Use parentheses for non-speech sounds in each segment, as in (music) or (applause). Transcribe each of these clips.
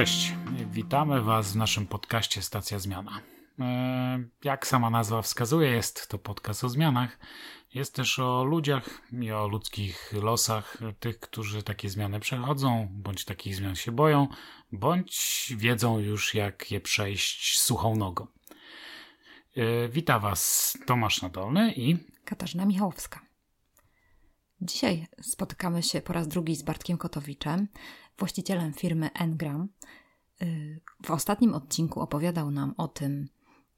Cześć, witamy Was w naszym podcaście Stacja Zmiana. E, jak sama nazwa wskazuje, jest to podcast o zmianach. Jest też o ludziach i o ludzkich losach, tych, którzy takie zmiany przechodzą, bądź takich zmian się boją, bądź wiedzą już, jak je przejść suchą nogą. E, wita Was Tomasz Nadolny i Katarzyna Michałowska. Dzisiaj spotykamy się po raz drugi z Bartkiem Kotowiczem, właścicielem firmy Engram. Y, w ostatnim odcinku opowiadał nam o tym,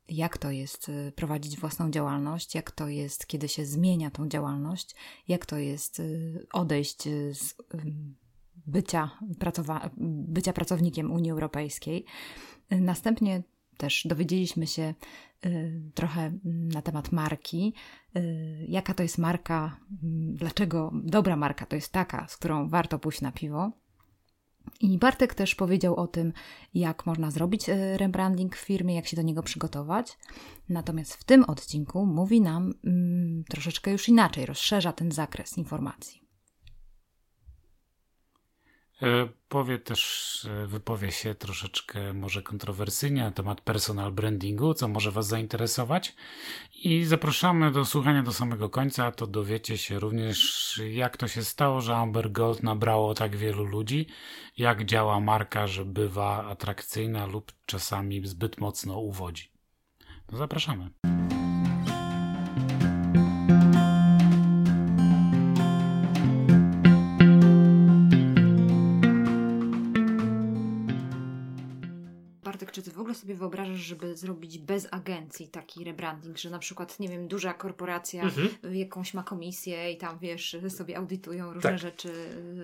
jak to jest y, prowadzić własną działalność, jak to jest, kiedy się zmienia tą działalność, jak to jest y, odejść z bycia, pracowa- bycia pracownikiem Unii Europejskiej. Następnie też dowiedzieliśmy się trochę na temat marki, jaka to jest marka, dlaczego dobra marka to jest taka, z którą warto pójść na piwo. I Bartek też powiedział o tym, jak można zrobić e, rebranding w firmie, jak się do niego przygotować. Natomiast w tym odcinku mówi nam mm, troszeczkę już inaczej, rozszerza ten zakres informacji. E, powie też, e, wypowie się troszeczkę może kontrowersyjnie na temat personal brandingu, co może Was zainteresować. I zapraszamy do słuchania do samego końca, to dowiecie się również, jak to się stało, że Amber Gold nabrało tak wielu ludzi, jak działa marka, że bywa atrakcyjna lub czasami zbyt mocno uwodzi. No zapraszamy. Wyobrażasz, żeby zrobić bez agencji taki rebranding, że na przykład, nie wiem, duża korporacja mhm. jakąś ma komisję i tam, wiesz, sobie audytują różne tak. rzeczy,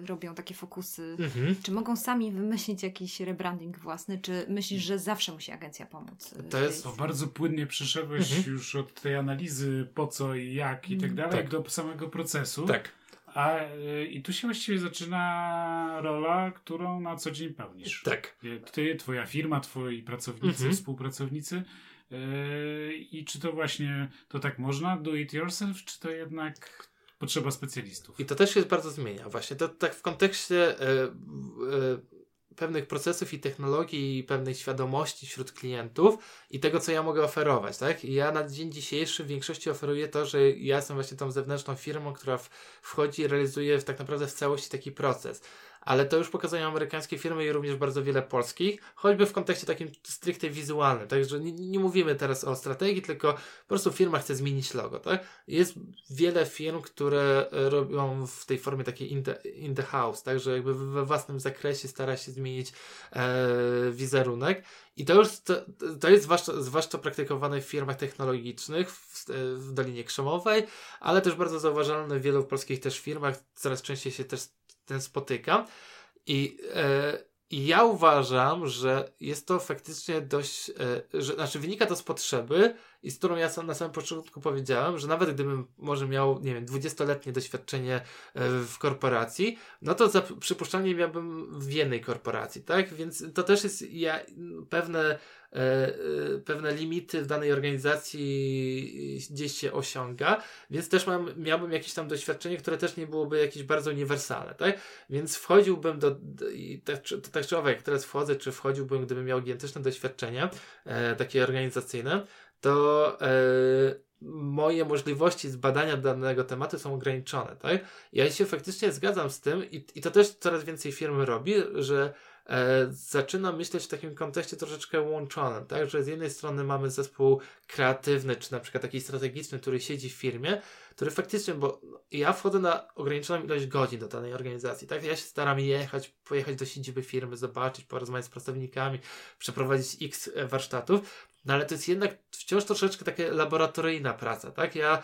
robią takie fokusy. Mhm. Czy mogą sami wymyślić jakiś rebranding własny, czy myślisz, że zawsze musi agencja pomóc? To jest to bardzo płynnie przeszedłeś mhm. już od tej analizy po co i jak i tak dalej, tak. do samego procesu. Tak. A, y, I tu się właściwie zaczyna rola, którą na co dzień pełnisz. Tak. Ty, twoja firma, twoi pracownicy, mhm. współpracownicy. Yy, I czy to właśnie to tak można do it yourself, czy to jednak potrzeba specjalistów? I to też się bardzo zmienia. Właśnie to tak w kontekście yy, yy, pewnych procesów i technologii i pewnej świadomości wśród klientów i tego, co ja mogę oferować, tak? I ja na dzień dzisiejszy w większości oferuję to, że ja jestem właśnie tą zewnętrzną firmą, która wchodzi i realizuje tak naprawdę w całości taki proces ale to już pokazują amerykańskie firmy i również bardzo wiele polskich, choćby w kontekście takim stricte wizualnym. Także nie, nie, mówimy teraz o strategii, tylko po prostu firma chce zmienić logo. Tak? Jest wiele firm, które robią w tej formie takiej in the, in the house, także jakby we własnym zakresie stara się zmienić e, wizerunek. I to już to, to jest zwłaszcza, zwłaszcza praktykowane w firmach technologicznych w, w Dolinie Krzemowej, ale też bardzo zauważalne w wielu polskich też firmach. Coraz częściej się też ten spotykam. I, e, I ja uważam, że jest to faktycznie dość, e, że, znaczy wynika to z potrzeby i z którą ja sam na samym początku powiedziałem, że nawet gdybym może miał, nie wiem, 20-letnie doświadczenie e, w korporacji, no to za, przypuszczalnie miałbym w jednej korporacji, tak? Więc to też jest ja, pewne pewne limity w danej organizacji gdzieś się osiąga, więc też mam, miałbym jakieś tam doświadczenie, które też nie byłoby jakieś bardzo uniwersalne, tak? Więc wchodziłbym do, i tak, tak czy owak, jak teraz wchodzę, czy wchodziłbym, gdybym miał gigantyczne doświadczenie, e, takie organizacyjne, to e, moje możliwości zbadania danego tematu są ograniczone, tak? Ja się faktycznie zgadzam z tym i, i to też coraz więcej firm robi, że e, zaczyna myśleć w takim kontekście troszeczkę łączonym, tak? Że z jednej strony mamy zespół kreatywny, czy na przykład taki strategiczny, który siedzi w firmie, który faktycznie, bo ja wchodzę na ograniczoną ilość godzin do danej organizacji, tak? Ja się staram jechać, pojechać do siedziby firmy, zobaczyć, porozmawiać z pracownikami, przeprowadzić x warsztatów, no ale to jest jednak wciąż troszeczkę taka laboratoryjna praca, tak? Ja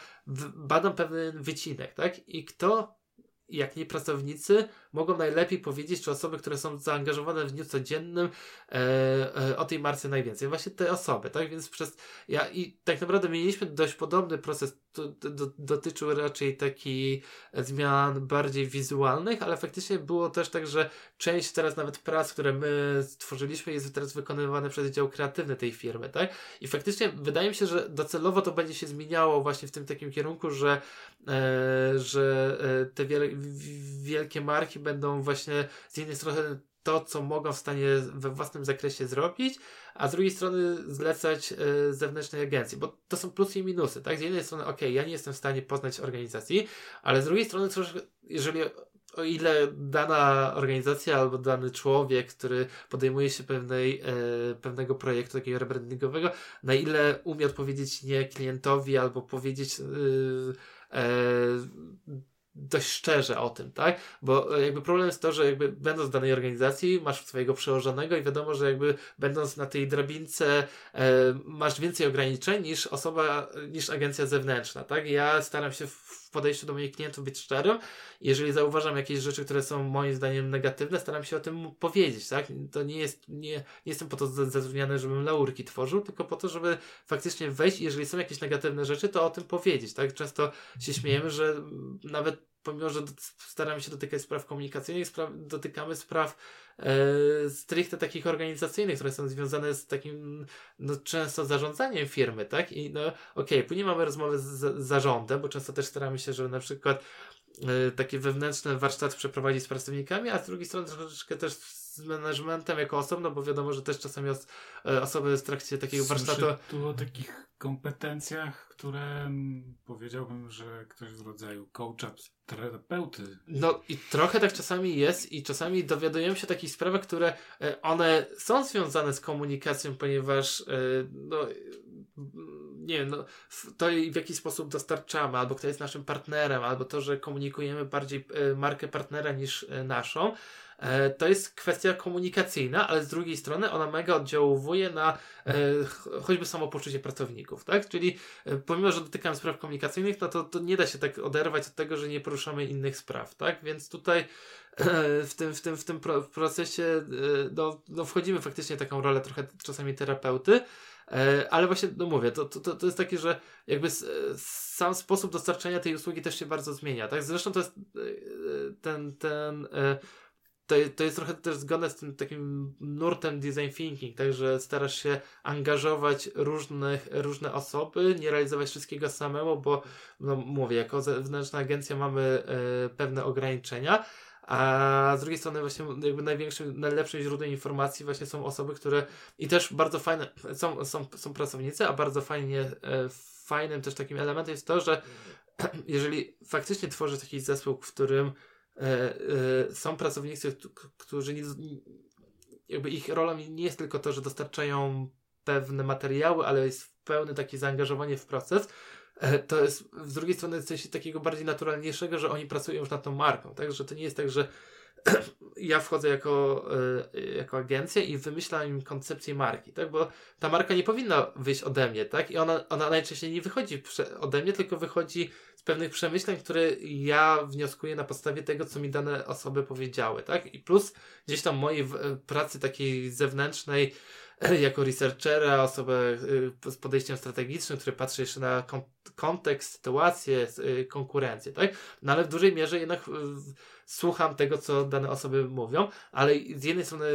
badam pewien wycinek, tak? I kto jak nie pracownicy, mogą najlepiej powiedzieć, czy osoby, które są zaangażowane w dniu codziennym e, e, o tej marce najwięcej. Właśnie te osoby, tak? Więc przez ja i tak naprawdę mieliśmy dość podobny proces, to, do, dotyczył raczej takich zmian bardziej wizualnych, ale faktycznie było też tak, że część teraz nawet prac, które my stworzyliśmy, jest teraz wykonywane przez dział kreatywny tej firmy, tak? I faktycznie wydaje mi się, że docelowo to będzie się zmieniało właśnie w tym takim kierunku, że, e, że e, te wiele, wielkie marki będą właśnie z jednej strony to, co mogą w stanie we własnym zakresie zrobić, a z drugiej strony zlecać y, zewnętrznej agencji, bo to są plusy i minusy, tak? Z jednej strony, ok, ja nie jestem w stanie poznać organizacji, ale z drugiej strony, jeżeli o ile dana organizacja albo dany człowiek, który podejmuje się pewnej, e, pewnego projektu takiego rebrandingowego, na ile umie odpowiedzieć nie klientowi albo powiedzieć e, e, dość szczerze o tym, tak? Bo jakby problem jest to, że jakby będąc w danej organizacji masz swojego przełożonego i wiadomo, że jakby będąc na tej drabince e, masz więcej ograniczeń niż osoba, niż agencja zewnętrzna, tak? Ja staram się w podejściu do moich klientów być szczerym. Jeżeli zauważam jakieś rzeczy, które są moim zdaniem negatywne, staram się o tym powiedzieć, tak? To nie jest, nie, nie jestem po to zatrudniany, żebym laurki tworzył, tylko po to, żeby faktycznie wejść i jeżeli są jakieś negatywne rzeczy, to o tym powiedzieć, tak? Często się śmiejemy, że nawet pomimo, że staramy się dotykać spraw komunikacyjnych, dotykamy spraw stricte takich organizacyjnych, które są związane z takim no, często zarządzaniem firmy, tak? I no okej, okay, później mamy rozmowy z, z zarządem, bo często też staramy się, żeby na przykład e, takie wewnętrzne warsztaty przeprowadzić z pracownikami, a z drugiej strony troszeczkę też z managementem jako osobno, bo wiadomo, że też czasami os e, osoby w trakcie takiego Słyszę warsztatu... tu o takich kompetencjach, które mm, powiedziałbym, że ktoś w rodzaju coacha, terapeuty. No i trochę tak czasami jest i czasami dowiadujemy się takich sprawach, które e, one są związane z komunikacją, ponieważ e, no nie wiem, no, to w jaki sposób dostarczamy, albo kto jest naszym partnerem, albo to, że komunikujemy bardziej markę partnera niż naszą, to jest kwestia komunikacyjna, ale z drugiej strony ona mega oddziałuje na e, choćby samopoczucie pracowników, tak? Czyli e, pomimo, że dotykamy spraw komunikacyjnych, no to, to nie da się tak oderwać od tego, że nie poruszamy innych spraw, tak? Więc tutaj w tym, w tym, w tym procesie no, no wchodzimy faktycznie w taką rolę trochę czasami terapeuty, ale właśnie, no mówię, to, to, to jest takie, że jakby sam sposób dostarczania tej usługi też się bardzo zmienia, tak? Zresztą to jest ten, ten to, to jest trochę też zgodne z tym takim nurtem design thinking, także starasz się angażować różnych, różne osoby, nie realizować wszystkiego samemu, bo no mówię, jako zewnętrzna agencja mamy e, pewne ograniczenia, a z drugiej strony właśnie jakby największym, najlepszym źródłem informacji właśnie są osoby, które i też bardzo fajne, są, są, są pracownicy, a bardzo fajnie, e, fajnym też takim elementem jest to, że (clears throat) jeżeli faktycznie tworzysz taki zespół, w którym są pracownicy, którzy nie, jakby ich rolą nie jest tylko to, że dostarczają pewne materiały, ale jest pełne takie zaangażowanie w proces, e, to jest z drugiej strony coś takiego bardziej naturalniejszego, że oni pracują już nad tą marką, tak? Że to nie jest tak, że (clears throat) ja wchodzę jako, jako agencja i wymyślam im koncepcję marki, tak? Bo ta marka nie powinna wyjść ode mnie, tak? I ona, ona najczęściej nie wychodzi ode mnie, tylko wychodzi pewnych przemyśleń, które ja wnioskuję na podstawie tego, co mi dane osoby powiedziały, tak? I plus gdzieś tam mojej pracy takiej zewnętrznej, (clears throat) jako researchera, osobę y, z podejściem strategicznym, który patrzy jeszcze na kontekst, sytuację, y, konkurencję, tak? No ale w dużej mierze jednak y, słucham tego, co dane osoby mówią, ale z jednej strony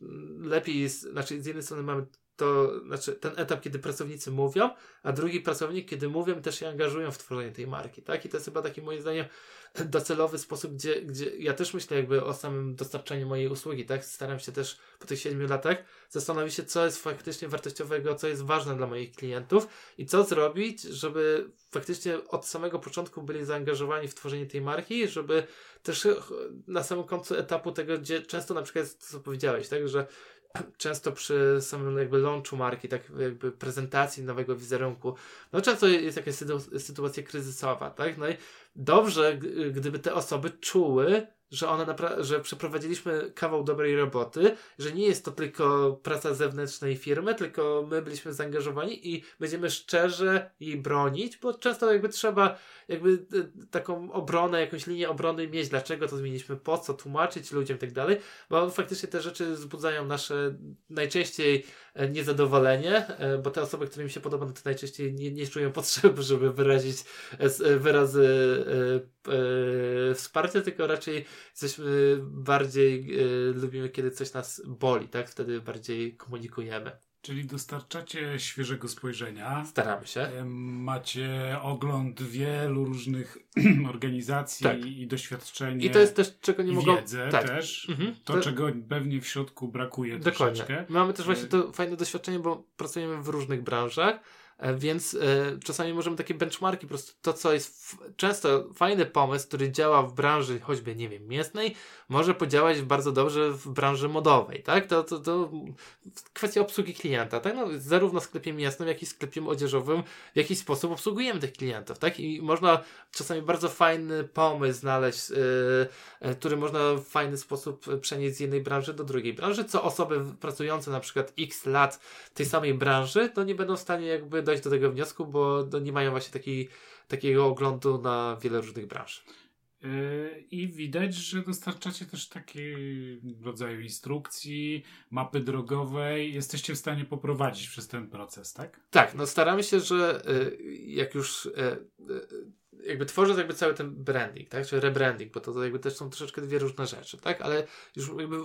mm, lepiej jest, znaczy z jednej strony mamy to znaczy ten etap, kiedy pracownicy mówią, a drugi pracownik, kiedy mówią, też się angażują w tworzenie tej marki, tak? I to jest chyba taki moim zdaniem docelowy sposób, gdzie, gdzie ja też myślę jakby o samym dostarczaniu mojej usługi, tak? Staram się też po tych siedmiu latach zastanowić się, co jest faktycznie wartościowego, co jest ważne dla moich klientów i co zrobić, żeby faktycznie od samego początku byli zaangażowani w tworzenie tej marki, żeby też na samym końcu etapu tego, gdzie często na przykład, co powiedziałeś, tak? Że często przy samym jakby launchu marki, tak jakby prezentacji nowego wizerunku, no często jest jakaś sytuacja kryzysowa, tak? No i dobrze, gdyby te osoby czuły, że napra- że przeprowadziliśmy kawał dobrej roboty, że nie jest to tylko praca zewnętrznej firmy, tylko my byliśmy zaangażowani i będziemy szczerze jej bronić, bo często jakby trzeba jakby e, taką obronę, jakąś linię obrony mieć, dlaczego to zmieniliśmy, po co, tłumaczyć ludziom i tak dalej, bo faktycznie te rzeczy wzbudzają nasze najczęściej niezadowolenie, e, bo te osoby, którym się podoba, no to najczęściej nie, nie czują potrzeby, (laughs) żeby wyrazić wyrazy wsparcia, tylko raczej jesteśmy bardziej, lubimy, kiedy coś nas boli, tak? Wtedy bardziej komunikujemy. Czyli dostarczacie świeżego spojrzenia. Staramy się. Macie ogląd wielu różnych (clears throat) organizacji tak. i doświadczenie. I to jest też, czego nie mogą... Wiedzę tak. też. Mhm. To, to, czego pewnie w środku brakuje Dokładnie. troszeczkę. Mamy też właśnie to fajne doświadczenie, bo pracujemy w różnych branżach E, więc y, czasami możemy takie benchmarki, po prostu to, co jest często fajny pomysł, który działa w branży choćby, nie wiem, mięsnej, może podziałać bardzo dobrze w branży modowej, tak? To, to, to kwestia obsługi klienta, tak? No, zarówno w sklepie mięsnym, jak i w sklepie odzieżowym w jakiś sposób obsługujemy tych klientów, tak? I można czasami bardzo fajny pomysł znaleźć, y, y, który można w fajny sposób przenieść z jednej branży do drugiej branży, co osoby pracujące na przykład x lat w tej samej branży, to nie będą w stanie jakby dojść do tego wniosku, bo no, nie mają właśnie taki, takiego oglądu na wiele różnych branż. Yy, I widać, że dostarczacie też takie rodzaju instrukcji, mapy drogowej. Jesteście w stanie poprowadzić przez ten proces, tak? Tak, no staramy się, że yy, jak już yy, jakby tworząc jakby cały ten branding, tak, czy rebranding, bo to, to jakby też są troszeczkę dwie różne rzeczy, tak, ale już jakby,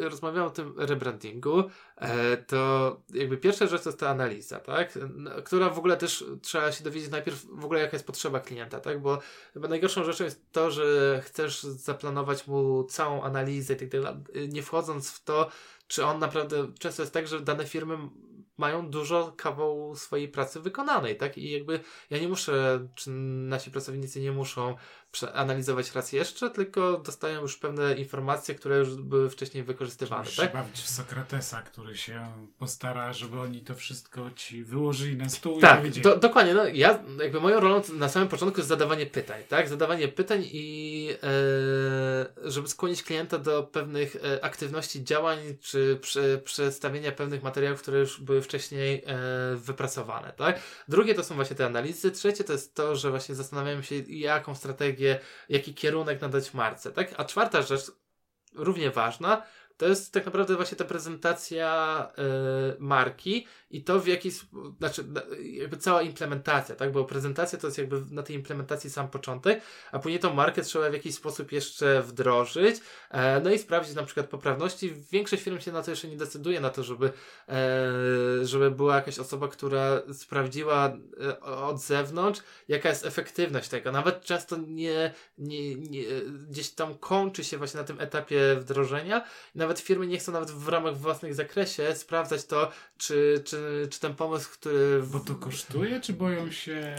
jakby o tym rebrandingu, e, to jakby pierwsza rzecz to jest ta analiza, tak, która w ogóle też trzeba się dowiedzieć najpierw w ogóle jaka jest potrzeba klienta, tak, bo chyba najgorszą rzeczą jest to, że chcesz zaplanować mu całą analizę i tak dalej, nie wchodząc w to, czy on naprawdę, często jest tak, że dane firmy mają dużo kawał swojej pracy wykonanej, tak? I jakby ja nie muszę, czy nasi pracownicy nie muszą analizować raz jeszcze, tylko dostają już pewne informacje, które już były wcześniej wykorzystywane. Trzeba tak? bawić w Sokratesa, który się postara, żeby oni to wszystko ci wyłożyli na stół tak, i do, dokładnie. No, ja, jakby moją rolą na samym początku jest zadawanie pytań, tak? Zadawanie pytań i e, żeby skłonić klienta do pewnych e, aktywności, działań, czy przy, przedstawienia pewnych materiałów, które już były wcześniej e, wypracowane, tak? Drugie to są właśnie te analizy. Trzecie to jest to, że właśnie zastanawiamy się, jaką strategię strategię, jaki kierunek nadać marce, tak? A czwarta rzecz, równie ważna, to jest tak naprawdę właśnie ta prezentacja y, marki i to w jaki znaczy jakby cała implementacja, tak? Bo prezentacja to jest jakby na tej implementacji sam początek, a później tą markę trzeba w jakiś sposób jeszcze wdrożyć, e, no i sprawdzić na przykład poprawności. Większość firm się na to jeszcze nie decyduje, na to, żeby, e, żeby była jakaś osoba, która sprawdziła e, od zewnątrz, jaka jest efektywność tego. Nawet często nie, nie, nie gdzieś tam kończy się właśnie na tym etapie wdrożenia. Nawet firmy nie chcą nawet w ramach własnych zakresie sprawdzać to, czy, czy czy, czy ten pomysł, który. Bo to kosztuje, czy boją się.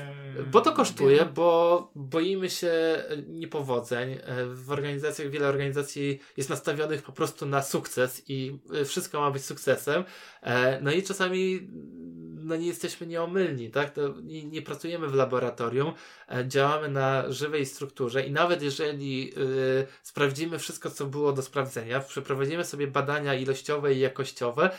Bo to kosztuje, bo boimy się niepowodzeń. W organizacjach wiele organizacji jest nastawionych po prostu na sukces i wszystko ma być sukcesem. E, no i czasami no nie jesteśmy nieomylni, tak? To nie, nie pracujemy w laboratorium, e, działamy na żywej strukturze i nawet jeżeli y, sprawdzimy wszystko, co było do sprawdzenia, przeprowadzimy sobie badania ilościowe i jakościowe,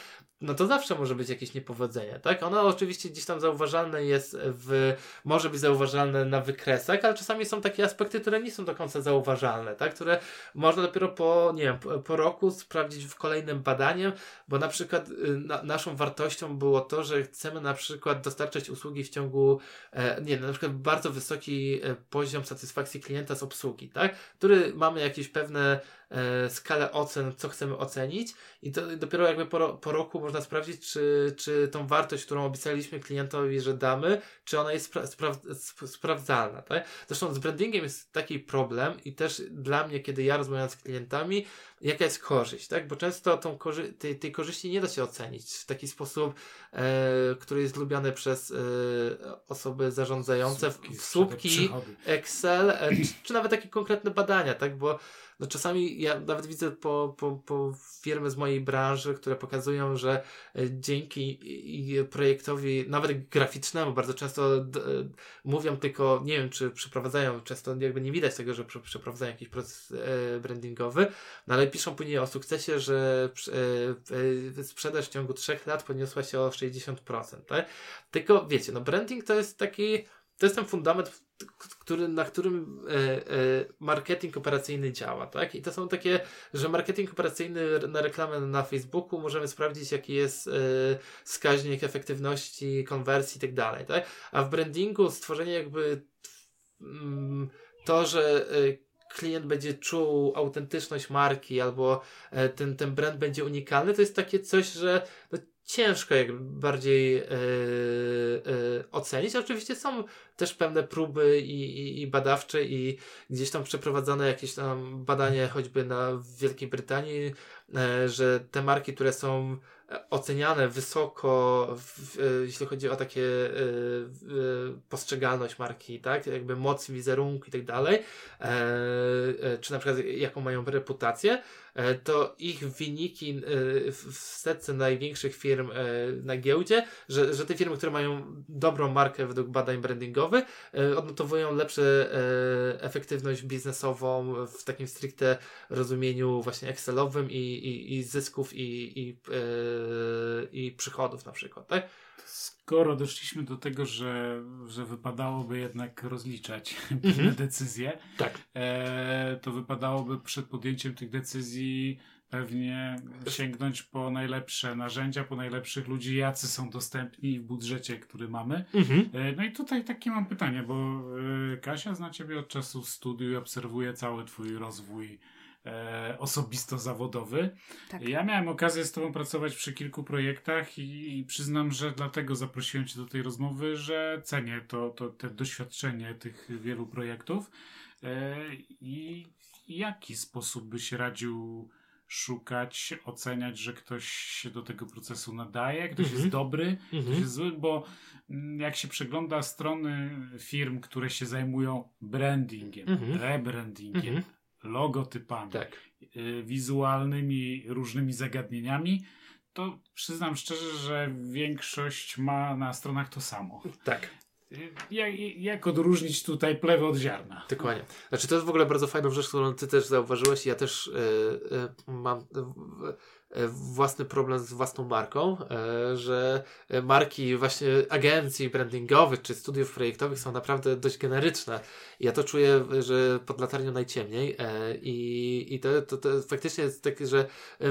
no to zawsze może być jakieś niepowodzenie, tak? Ono oczywiście gdzieś tam zauważalne jest w, może być zauważalne na wykresach, ale czasami są takie aspekty, które nie są do końca zauważalne, tak? Które można dopiero po, nie wiem, po, roku sprawdzić w kolejnym badaniem, bo na przykład y, na, naszą wartością było to, że chcemy na przykład dostarczać usługi w ciągu, e, nie na przykład bardzo wysoki e, poziom satysfakcji klienta z obsługi, tak? Który mamy jakieś pewne skalę ocen, co chcemy ocenić i to dopiero jakby po, po roku można sprawdzić, czy, czy tą wartość, którą obiecaliśmy klientowi, że damy, czy ona jest spra spra sprawdzalna. Tak? Zresztą z brandingiem jest taki problem i też dla mnie, kiedy ja rozmawiam z klientami, jaka jest korzyść, tak? Bo często tą korzy tej, tej korzyści nie da się ocenić w taki sposób, e, który jest lubiany przez e, osoby zarządzające słupki, w słupki, Excel, e, czy, czy, nawet takie konkretne badania, tak? Bo no czasami ja nawet widzę po, po, po firmy z mojej branży, które pokazują, że e, dzięki projektowi, nawet graficznemu, bardzo często e, mówią tylko, nie wiem, czy przeprowadzają, często jakby nie widać tego, że przeprowadzają jakiś proces e, brandingowy, no ale piszą później o sukcesie, że sprzedaż w ciągu trzech lat podniosła się o 60%, tak? Tylko wiecie, no branding to jest taki, to jest ten fundament, który, na którym e, e, marketing operacyjny działa, tak? I to są takie, że marketing operacyjny na reklamę na Facebooku możemy sprawdzić, jaki jest e, wskaźnik efektywności, konwersji i tak dalej, tak? A w brandingu stworzenie jakby mm, to, że klient będzie czuł autentyczność marki albo ten, ten brand będzie unikalny, to jest takie coś, że no, ciężko jakby bardziej yy, yy, ocenić. Oczywiście są też pewne próby i, i, i, badawcze i gdzieś tam przeprowadzone jakieś tam badanie choćby na Wielkiej Brytanii, yy, że te marki, które są oceniane wysoko, w, w, jeśli chodzi o takie postrzegalność marki, tak? Jakby moc wizerunku i tak dalej, czy na przykład jaką mają reputację, to ich wyniki e, w setce największych firm e, na giełdzie, że, że te firmy, które mają dobrą markę według badań brandingowych, odnotowują lepszą efektywność biznesową w takim stricte rozumieniu właśnie Excelowym i, i, i zysków i, i, i przychodów na przykład, tak? Skoro doszliśmy do tego, że, że wypadałoby jednak rozliczać (laughs) pewne mhm. decyzje, tak. e, to wypadałoby przed podjęciem tych decyzji pewnie sięgnąć po najlepsze narzędzia, po najlepszych ludzi, jacy są dostępni w budżecie, który mamy. Mhm. E, no i tutaj takie mam pytanie, bo e, Kasia zna Ciebie od czasu studiu i obserwuje cały Twój rozwój e, osobisto-zawodowy. Tak. Ja miałem okazję z Tobą pracować przy kilku projektach i, i, przyznam, że dlatego zaprosiłem Cię do tej rozmowy, że cenię to, to te doświadczenie tych wielu projektów. E, I w jaki sposób byś radził szukać, oceniać, że ktoś się do tego procesu nadaje, ktoś jest mhm. dobry, ktoś mhm. jest zły, bo mm, jak się przegląda strony firm, które się zajmują brandingiem, mhm. rebrandingiem, logotypami, tak. Y, wizualnymi różnymi zagadnieniami, to przyznam szczerze, że większość ma na stronach to samo. Tak. Y, jak, jak odróżnić tutaj plewę od ziarna? Dokładnie. Znaczy, to jest w ogóle bardzo fajna rzecz, którą ty też zauważyłeś ja też yy, yy, mam. Yy, własny problem z własną marką, e, że marki właśnie agencji brandingowych czy studiów projektowych są naprawdę dość generyczne. Ja to czuję, że pod latarnią najciemniej e, i, i to, to, to faktycznie jest takie, że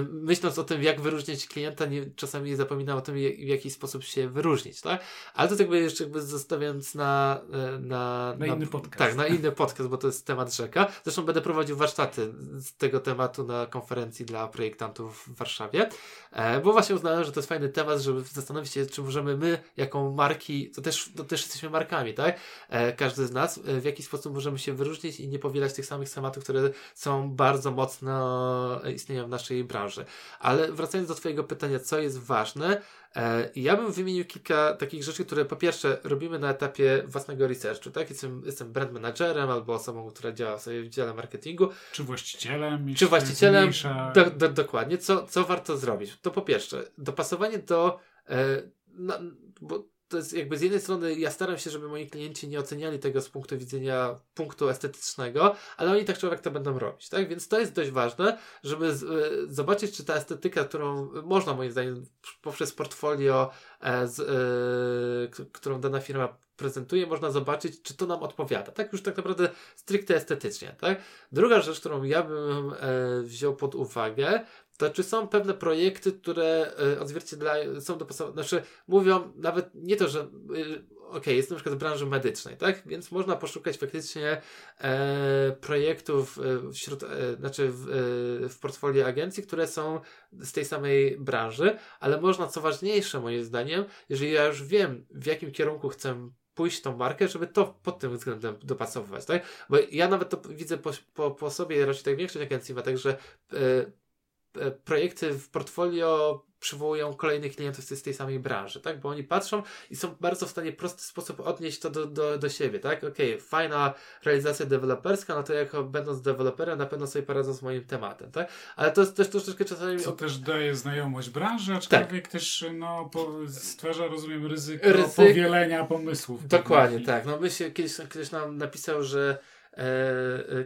myśląc o tym, jak wyróżnić klienta, nie, czasami zapominam o tym, w jaki sposób się wyróżnić, tak? Ale to jakby jeszcze jakby zostawiając na, na, na, na inny podcast. Tak, na inny podcast, bo to jest temat rzeka. Zresztą będę prowadził warsztaty z tego tematu na konferencji dla projektantów w Warszawie e, bo właśnie uznałem, że to jest fajny temat, żeby zastanowić się, czy możemy my, jako marki, to też, to też jesteśmy markami, tak? E, każdy z nas, e, w jaki sposób możemy się wyróżnić i nie powielać tych samych tematów, które są bardzo mocno istnieją w naszej branży. Ale wracając do Twojego pytania, co jest ważne, ja bym wymienił kilka takich rzeczy, które po pierwsze robimy na etapie własnego researchu, tak? Jestem, jestem brand managerem albo osobą, która działa sobie w dziale marketingu. Czy właścicielem? Czy właścicielem, do, do, dokładnie. Co, co warto zrobić? To po pierwsze, dopasowanie do, e, na, bo to jest jakby z jednej strony ja staram się, żeby moi klienci nie oceniali tego z punktu widzenia punktu estetycznego, ale oni tak czy owak to będą robić, tak? Więc to jest dość ważne, żeby z, e, zobaczyć, czy ta estetyka, którą można moim zdaniem poprzez portfolio, e, z, e, którą dana firma prezentuje, można zobaczyć, czy to nam odpowiada, tak? Już tak naprawdę stricte estetycznie, tak? Druga rzecz, którą ja bym e, wziął pod uwagę, to czy są pewne projekty, które y, odzwierciedlają, są dopasowane, znaczy mówią nawet nie to, że y, ok, jest na przykład z branży medycznej, tak? Więc można poszukać faktycznie e, projektów e, wśród, e, znaczy w, e, w portfolio agencji, które są z tej samej branży, ale można, co ważniejsze moim zdaniem, jeżeli ja już wiem, w jakim kierunku chcę pójść tą markę, żeby to pod tym względem dopasowywać, tak? Bo ja nawet to widzę po, po, po sobie, raczej tak większość agencji ma tak, że e, E, projekty w portfolio przywołują kolejnych klientów z tej samej branży, tak? Bo oni patrzą i są bardzo w stanie w prosty sposób odnieść to do, do, do siebie, tak? Okej, okay, fajna realizacja deweloperska, no to jako będąc deweloperem na pewno sobie poradzą z moim tematem, tak? Ale to jest też troszeczkę czasami... Co też daje znajomość branży, aczkolwiek tak. też no, stwarza, rozumiem, ryzyko Ryzyk... powielenia pomysłów. Dokładnie, tak. No my się kiedyś ktoś nam napisał, że E, e,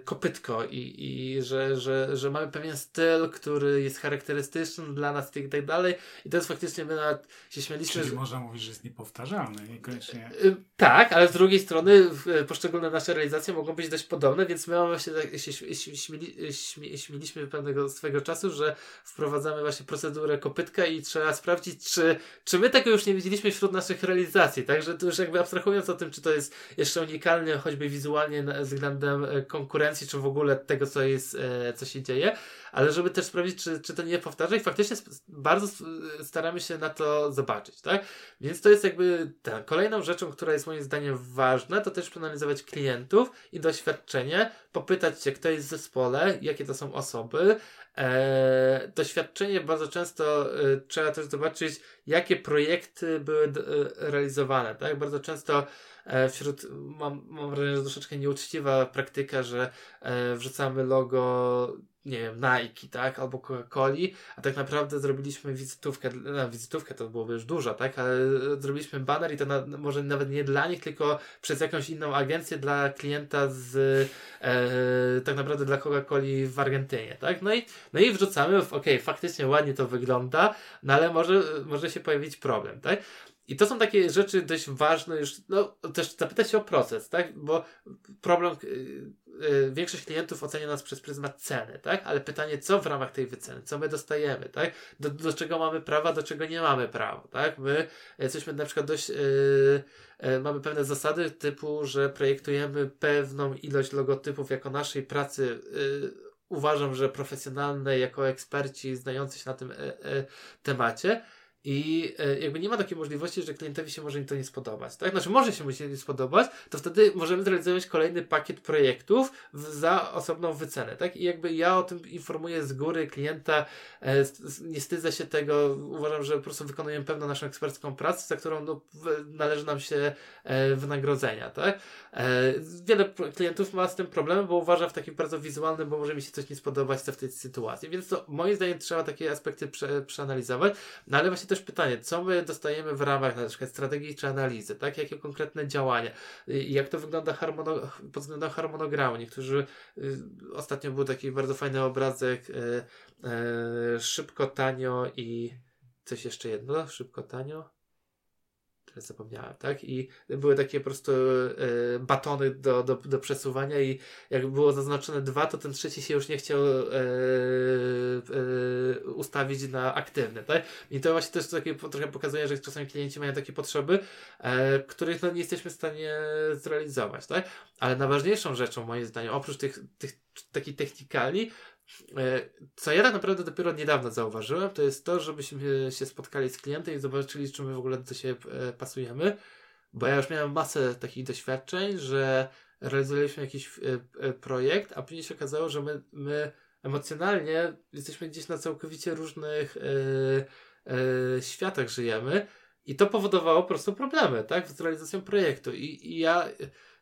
kopytko i, i że, że, że mamy pewien styl, który jest charakterystyczny dla nas i tak dalej. I to jest faktycznie, my nawet się śmialiśmy. Czyli że... można mówić, że jest niepowtarzalny, niekoniecznie. E, tak, ale z drugiej strony poszczególne nasze realizacje mogą być dość podobne, więc my właśnie tak się śmieli, śmieliśmy pewnego swego czasu, że wprowadzamy właśnie procedurę kopytka i trzeba sprawdzić, czy, czy my tego już nie widzieliśmy wśród naszych realizacji. Także to już jakby abstrahując o tym, czy to jest jeszcze unikalne, choćby wizualnie względem względem e, konkurencji, czy w ogóle tego, co jest, e, co się dzieje, ale żeby też sprawdzić, czy, czy to nie powtarza i faktycznie bardzo staramy się na to zobaczyć, tak? Więc to jest jakby ta kolejną rzeczą, która jest moim zdaniem ważna, to też przeanalizować klientów i doświadczenie, popytać się, kto jest w zespole, jakie to są osoby, E, doświadczenie bardzo często e, trzeba też zobaczyć, jakie projekty były e, realizowane. Tak? Bardzo często e, wśród, mam, mam wrażenie, że troszeczkę nieuczciwa praktyka, że e, wrzucamy logo nie wiem, Nike, tak, albo Coca-Coli, a tak naprawdę zrobiliśmy wizytówkę, no, wizytówkę to byłoby już dużo, tak, ale zrobiliśmy banner i to na, może nawet nie dla nich, tylko przez jakąś inną agencję dla klienta z, e, tak naprawdę dla Coca-Coli w Argentynie, tak, no i, no i wrzucamy, okej, okay, faktycznie ładnie to wygląda, no ale może, może się pojawić problem, tak, i to są takie rzeczy dość ważne już, no też zapytać się o proces, tak? Bo problem, yy, większość klientów ocenia nas przez pryzmat ceny, tak? Ale pytanie, co w ramach tej wyceny, co my dostajemy, tak? Do, do czego mamy prawa, do czego nie mamy prawa, tak? My jesteśmy na przykład dość, yy, yy, mamy pewne zasady typu, że projektujemy pewną ilość logotypów jako naszej pracy uważam, że profesjonalne jako eksperci znający się na tym temacie, i e, jakby nie ma takiej możliwości, że klientowi się może to nie spodobać. Tak? Znaczy, może się mu się nie spodobać, to wtedy możemy zrealizować kolejny pakiet projektów za osobną wycenę. Tak? I jakby ja o tym informuję z góry klienta, e, nie wstydzę się tego, uważam, że po prostu wykonujemy pewną naszą ekspercką pracę, za którą no, należy nam się e, wynagrodzenia. Tak? Wiele klientów ma z tym problemy, bo uważa w takim bardzo wizualnym, bo może mi się coś nie spodobać w tej sytuacji. Więc to moim zdaniem trzeba takie aspekty prze, przeanalizować. No ale właśnie też pytanie, co my dostajemy w ramach na przykład strategii czy analizy, tak? Jakie konkretne działania? Jak to wygląda harmono, pod względem harmonogramu? Niektórzy, y, ostatnio był taki bardzo fajny obrazek, y, y, szybko, tanio i coś jeszcze jedno, szybko, tanio teraz zapomniałem, tak? I były takie po prostu e, batony do, do, do przesuwania i jak było zaznaczone dwa, to ten trzeci się już nie chciał e, e, ustawić na aktywny, tak? I to właśnie też takie trochę pokazuje, że czasami klienci mają takie potrzeby, których no, nie jesteśmy w stanie zrealizować, tak? Ale najważniejszą rzeczą, moim zdaniem, oprócz tych, tych takich technikali, co ja tak naprawdę dopiero niedawno zauważyłem, to jest to, żebyśmy się spotkali z klientem i zobaczyli, czy my w ogóle do siebie e, pasujemy. Bo ja już miałem masę takich doświadczeń, że realizowaliśmy jakiś e, projekt, a później się okazało, że my, my emocjonalnie jesteśmy gdzieś na całkowicie różnych światach żyjemy i to powodowało po prostu problemy, tak, z realizacją projektu. I, i ja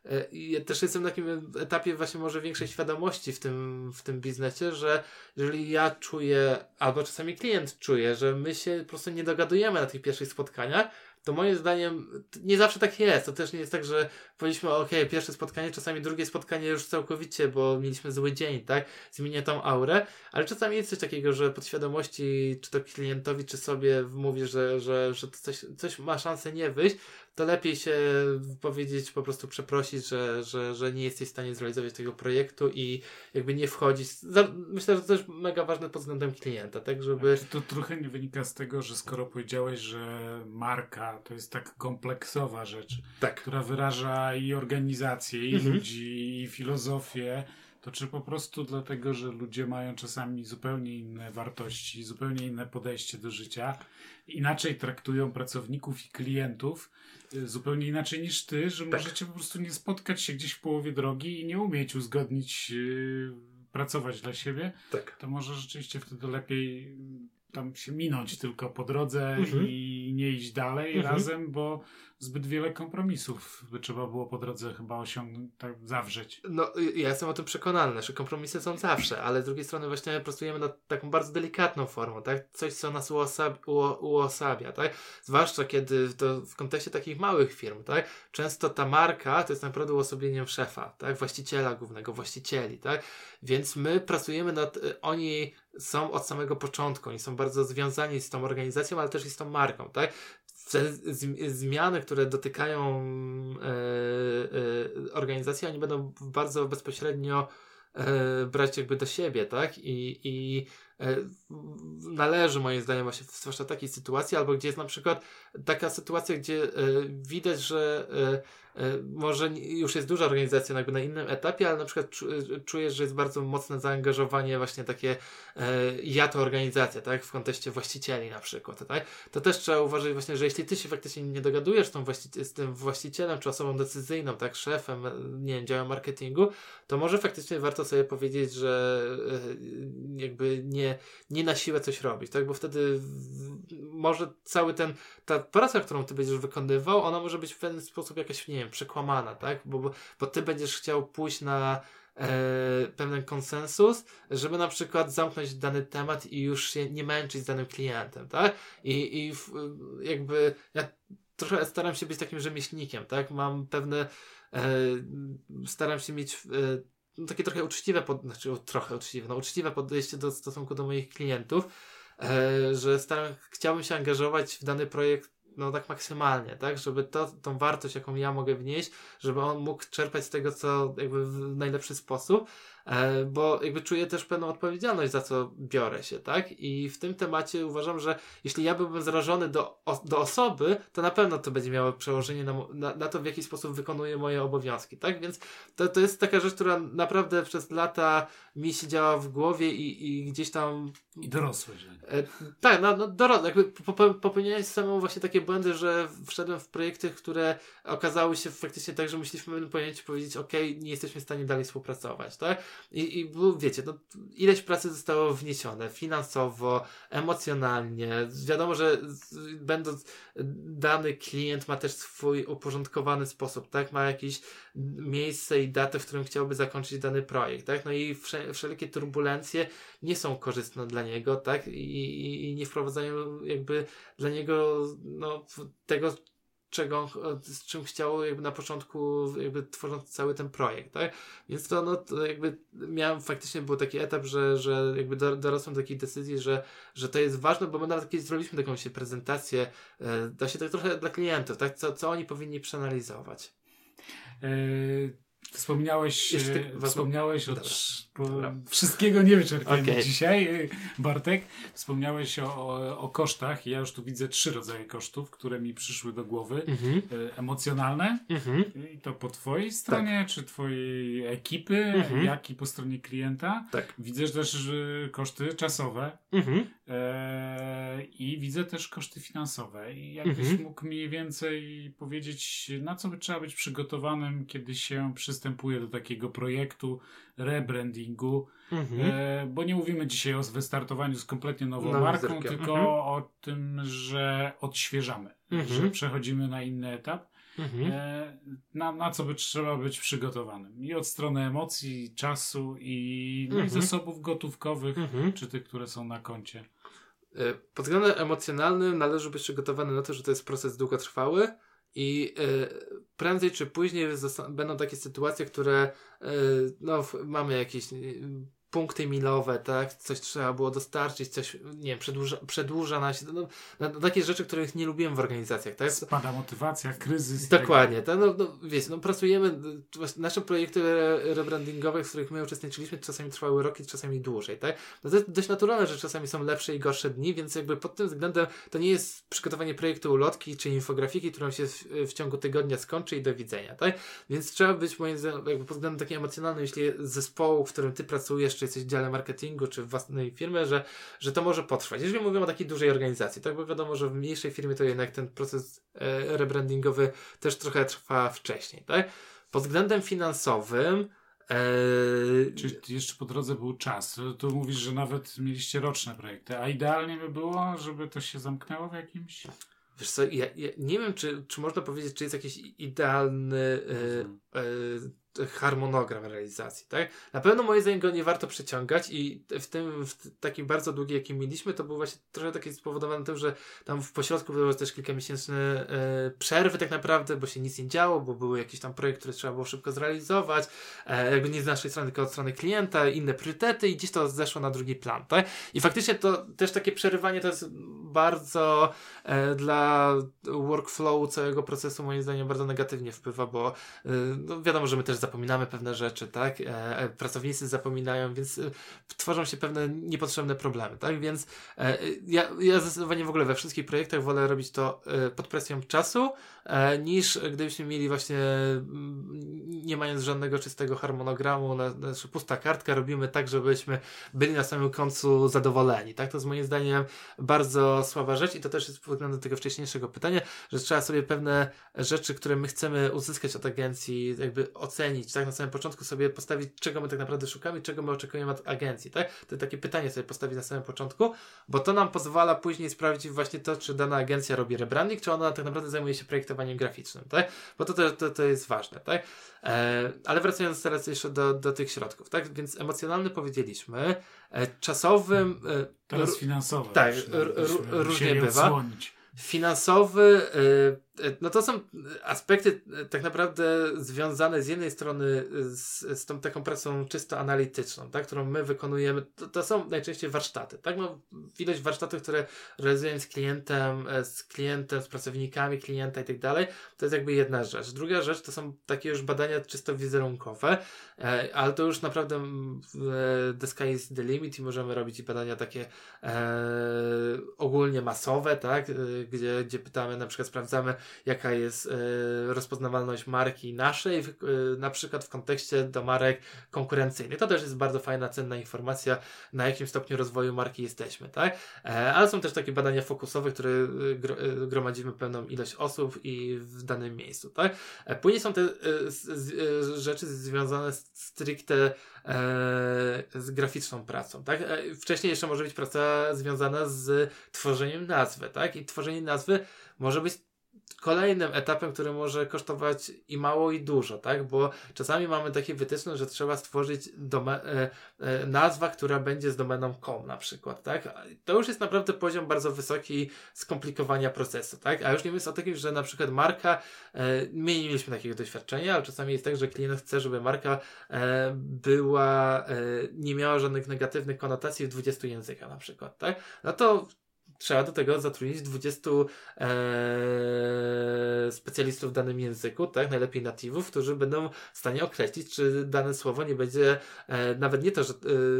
E, I też jestem na takim etapie właśnie może większej świadomości w tym, w tym biznesie, że jeżeli ja czuję, albo czasami klient czuje, że my się po prostu nie dogadujemy na tych pierwszych spotkaniach, to moim zdaniem nie zawsze tak jest. To też nie jest tak, że powiedzieliśmy, ok, pierwsze spotkanie, czasami drugie spotkanie już całkowicie, bo mieliśmy zły dzień, tak? Zmienia tą aurę, ale czasami jest coś takiego, że podświadomości, czy to klientowi, czy sobie mówi, że, że, że coś, coś ma szansę nie wyjść, to lepiej się powiedzieć, po prostu przeprosić, że, że, że nie jesteś w stanie zrealizować tego projektu i jakby nie wchodzić. Myślę, że to jest mega ważne pod względem klienta, tak, żeby... Czy to trochę nie wynika z tego, że skoro powiedziałeś, że marka to jest tak kompleksowa rzecz, tak. która wyraża i organizację, i mhm. ludzi, i filozofię, to czy po prostu dlatego, że ludzie mają czasami zupełnie inne wartości, zupełnie inne podejście do życia, inaczej traktują pracowników i klientów, y, zupełnie inaczej niż ty, że tak. możecie po prostu nie spotkać się gdzieś w połowie drogi i nie umieć uzgodnić, yy, pracować dla siebie, tak. to może rzeczywiście wtedy lepiej tam się minąć tylko po drodze mhm. i nie iść dalej mhm. razem, bo zbyt wiele kompromisów by trzeba było po drodze chyba osiągnąć, tak zawrzeć. No, ja jestem o tym przekonany, że kompromisy są zawsze, ale z drugiej strony właśnie pracujemy nad taką bardzo delikatną formą, tak? Coś, co nas uosab uosabia, tak? Zwłaszcza kiedy to w kontekście takich małych firm, tak? Często ta marka to jest naprawdę uosobieniem szefa, tak? Właściciela głównego, właścicieli, tak? Więc my pracujemy nad, y, oni są od samego początku, oni są bardzo związani z tą organizacją, ale też i z tą marką, tak? Zmiany, które dotykają e, e, organizacji, oni będą bardzo bezpośrednio e, brać jakby do siebie, tak? I, i należy moim zdaniem właśnie zwłaszcza takiej sytuacji, albo gdzie jest na przykład taka sytuacja, gdzie widać, że może już jest duża organizacja jakby na innym etapie, ale na przykład e, czujesz, że jest bardzo mocne zaangażowanie właśnie takie e, ja to organizacja, tak, w kontekście właścicieli na przykład, tak, to też trzeba uważać właśnie, że jeśli ty się faktycznie nie dogadujesz tą z tym właścicielem, czy osobą decyzyjną, tak, szefem, nie wiem, działem marketingu, to może faktycznie warto sobie powiedzieć, że jakby nie, nie na siłę coś robić, tak, bo wtedy może cały ten, ta praca, którą ty będziesz wykonywał, ona może być w pewien sposób jakaś, nie wiem, przekłamana, tak? Bo, bo, bo ty będziesz chciał pójść na e, pewien konsensus, żeby na przykład zamknąć dany temat i już się nie męczyć z danym klientem, tak? I, i w, jakby ja trochę staram się być takim rzemieślnikiem, tak? Mam pewne, e, staram się mieć e, takie trochę uczciwe, pod, znaczy trochę uczciwe, no uczciwe podejście do stosunku do moich klientów, e, że staram, chciałbym się angażować w dany projekt no tak maksymalnie, tak, żeby to, tą wartość, jaką ja mogę wnieść, żeby on mógł czerpać z tego, co jakby w najlepszy sposób, bo jakby czuję też pewną odpowiedzialność za co biorę się, tak? I w tym temacie uważam, że jeśli ja byłbym zrażony do, do osoby, to na pewno to będzie miało przełożenie na, na, na to, w jaki sposób wykonuję moje obowiązki, tak? Więc to, to jest taka rzecz, która naprawdę przez lata mi siedziała w głowie i, i gdzieś tam... I dorosłe, że... E, tak, no, no dorosłe. Jakby popełniałem samemu właśnie takie błędy, że wszedłem w projekty, które okazały się faktycznie tak, że musieliśmy w pewnym momencie powiedzieć, ok, nie jesteśmy w stanie dalej współpracować, tak? I, i wiecie, no, ileś pracy zostało wniesione finansowo, emocjonalnie. Wiadomo, że będąc dany klient ma też swój uporządkowany sposób, tak? Ma jakieś miejsce i datę, w którym chciałby zakończyć dany projekt, tak? No i wszelkie turbulencje nie są korzystne dla niego, tak? I, i, i nie wprowadzają jakby dla niego no, tego, czego, z czym chciał jakby na początku, jakby tworząc cały ten projekt, tak? Więc to, no, to jakby miałem, faktycznie był taki etap, że, że jakby dorosłem do takiej decyzji, że, że to jest ważne, bo my nawet kiedyś zrobiliśmy taką się prezentację, e, da się tak trochę dla klientów, tak? Co, co oni powinni przeanalizować. Yy Wspomniałeś, ty, wspomniałeś o wszystkiego nie wyczerpiemy okay. dzisiaj, Bartek. Wspomniałeś o, o, o, kosztach. Ja już tu widzę trzy rodzaje kosztów, które mi przyszły do głowy. Mm-hmm. Emocjonalne, mm-hmm. i to po twojej stronie, tak. czy twojej ekipy, mm-hmm. jak i po stronie klienta. Tak. Widzę też koszty czasowe mhm. e, i widzę też koszty finansowe. I jakbyś mhm. mógł mniej więcej powiedzieć, na co by trzeba być przygotowanym, kiedy się przystępuje do takiego projektu rebrandingu, mhm. e, bo nie mówimy dzisiaj o wystartowaniu z kompletnie nową marką, tylko mhm. o tym, że odświeżamy, mhm. że przechodzimy na inny etap. Mhm. E, na, na co by trzeba być przygotowanym. I od strony emocji, czasu i, no i mhm. zasobów gotówkowych, mhm. czy tych, które są na koncie. E, pod względem emocjonalnym należy być przygotowany na to, że to jest proces długotrwały, i y, prędzej czy później będą takie sytuacje, które y, no, mamy jakieś y, punkty milowe, tak? Coś trzeba było dostarczyć, coś, nie wiem, przedłuża, przedłuża nas. No, no, takie rzeczy, których nie lubiłem w organizacjach, tak? Spada motywacja, kryzys. Dokładnie. Tak, no, no, wiecie, no, pracujemy, nasze projekty rebrandingowe, w których my uczestniczyliśmy, czasami trwały roki, czasami dłużej, tak? No to jest dość naturalne, że czasami są lepsze i gorsze dni, więc jakby pod tym względem to nie jest przygotowanie projektu ulotki czy infografiki, którą się w, w ciągu tygodnia skończy i do widzenia, tak? Więc trzeba być moim zdaniem, jakby pod względem takim emocjonalnym, jeśli zespołu, w którym ty pracujesz, czy jesteś w dziale marketingu, czy w własnej firmie, że, że to może potrwać. Jeżeli mówimy o takiej dużej organizacji, tak bo wiadomo, że w mniejszej firmie to jednak ten proces e, rebrandingowy też trochę trwa wcześniej, tak? Pod względem finansowym Eee... Czyli jeszcze po drodze był czas. Tu mówisz, że nawet mieliście roczne projekty, a idealnie by było, żeby to się zamknęło w jakimś. Wiesz co, ja, ja nie wiem, czy, czy można powiedzieć, czy jest jakiś idealny e, e, harmonogram realizacji, tak? Na pewno moim zdaniem go nie warto przeciągać i w tym, w takim bardzo długi, jaki mieliśmy, to był właśnie trochę taki spowodowany tym, że tam w pośrodku były też kilkamiesięczne e, przerwy tak naprawdę, bo się nic nie działo, bo były jakieś tam projekty, które trzeba było szybko zrealizować, e, jakby nie z naszej strony, tylko od strony klienta, inne priorytety i gdzieś to zeszło na drugi plan, tak? I faktycznie to też takie przerywanie to jest bardzo e, dla workflowu całego procesu moim zdaniem bardzo negatywnie wpływa, bo e, no wiadomo, że my też zapominamy pewne rzeczy, tak? E, e pracownicy zapominają, więc e, tworzą się pewne niepotrzebne problemy, tak? Więc e, ja, ja zdecydowanie w ogóle we wszystkich projektach wolę robić to e, pod presją czasu, niż gdybyśmy mieli właśnie mm, nie mając żadnego czystego harmonogramu, na, znaczy pusta kartka, robimy tak, żebyśmy byli na samym końcu zadowoleni, tak? To jest moim zdaniem bardzo słaba rzecz i to też jest względem tego wcześniejszego pytania, że trzeba sobie pewne rzeczy, które my chcemy uzyskać od agencji, jakby ocenić, tak? Na samym początku sobie postawić, czego my tak naprawdę szukamy, czego my oczekujemy od agencji, tak? To takie pytanie sobie postawić na samym początku, bo to nam pozwala później sprawdzić właśnie to, czy dana agencja robi rebranding, czy ona tak naprawdę zajmuje się projektowaniem graficznym, tak? Bo to, to, to, to jest ważne, tak? E, ale wracając teraz jeszcze do, do tych środków, tak? Więc emocjonalny powiedzieliśmy, e, czasowym... E, teraz finansowy. Tak, różnie bywa. Odsłonić. Finansowy, y, no to są aspekty y, tak naprawdę związane z jednej strony z, z tą taką pracą czysto analityczną, tak, którą my wykonujemy. To, to są najczęściej warsztaty, tak? No, ilość warsztatów, które realizujemy z klientem, e, z klientem, z pracownikami klienta i tak dalej, to jest jakby jedna rzecz. Druga rzecz to są takie już badania czysto wizerunkowe, e, ale to już naprawdę e, the sky is the limit i możemy robić badania takie e, ogólnie masowe, tak? gdzie, gdzie pytamy, na przykład sprawdzamy, jaka jest e, rozpoznawalność marki naszej, e, na przykład w kontekście do marek konkurencyjnych. To też jest bardzo fajna, cenna informacja, na jakim stopniu rozwoju marki jesteśmy, tak? E, ale są też takie badania fokusowe, które gro, gromadzimy pewną ilość osób i w danym miejscu, tak? Później są te rzeczy związane stricte z graficzną pracą, tak? Wcześniej jeszcze może być praca związana z tworzeniem nazwy, tak? I tworzenie nazwy może być kolejnym etapem, który może kosztować i mało, i dużo, tak? Bo czasami mamy takie wytyczne, że trzeba stworzyć dome- e, e, nazwa, która będzie z domeną com na przykład, tak? To już jest naprawdę poziom bardzo wysoki skomplikowania procesu, tak? A już nie mówiąc o takim, że na przykład marka, e, my nie mieliśmy takiego doświadczenia, ale czasami jest tak, że klient chce, żeby marka e, była, e, nie miała żadnych negatywnych konotacji w 20 językach na przykład, tak? No to trzeba do tego zatrudnić 20 e, specjalistów w danym języku, tak, najlepiej natywów, którzy będą w stanie określić, czy dane słowo nie będzie, e, nawet nie to, że e,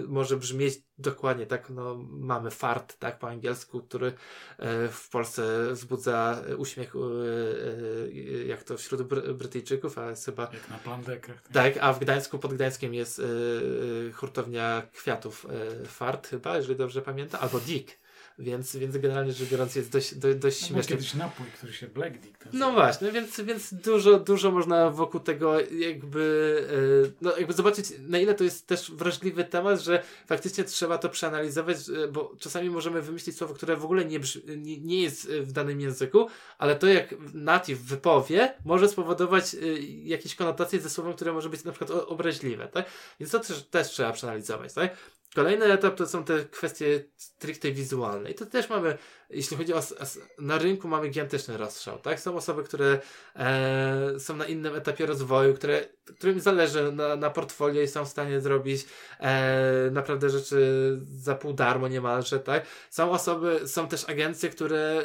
może brzmieć dokładnie, tak, no mamy fart, tak, po angielsku, który e, w Polsce wzbudza uśmiech, e, jak to wśród Bry Brytyjczyków, a jest chyba... Jak na plandekach. Tak. tak, a w Gdańsku, pod Gdańskiem jest hurtownia kwiatów fart chyba, jeżeli dobrze pamiętam, albo Dick, więc, więc generalnie rzecz biorąc jest dość, do, dość no, śmieszny. kiedyś napój, który się Black Dick No właśnie, więc, więc dużo, dużo można wokół tego jakby, yy, no jakby zobaczyć na ile to jest też wrażliwy temat, że faktycznie trzeba to przeanalizować, bo czasami możemy wymyślić słowo, które w ogóle nie, nie, nie jest w danym języku, ale to jak native wypowie może spowodować jakieś konotacje ze słowem, które może być na przykład obraźliwe, tak? Więc to też, też trzeba przeanalizować, tak? Kolejny etap to są te kwestie stricte wizualne. I to też mamy, jeśli chodzi o. Na rynku mamy gigantyczny rozstrzał, tak? Są osoby, które e, są na innym etapie rozwoju, które, którym zależy na, na portfolio i są w stanie zrobić e, naprawdę rzeczy za pół darmo niemalże, tak? Są osoby, są też agencje, które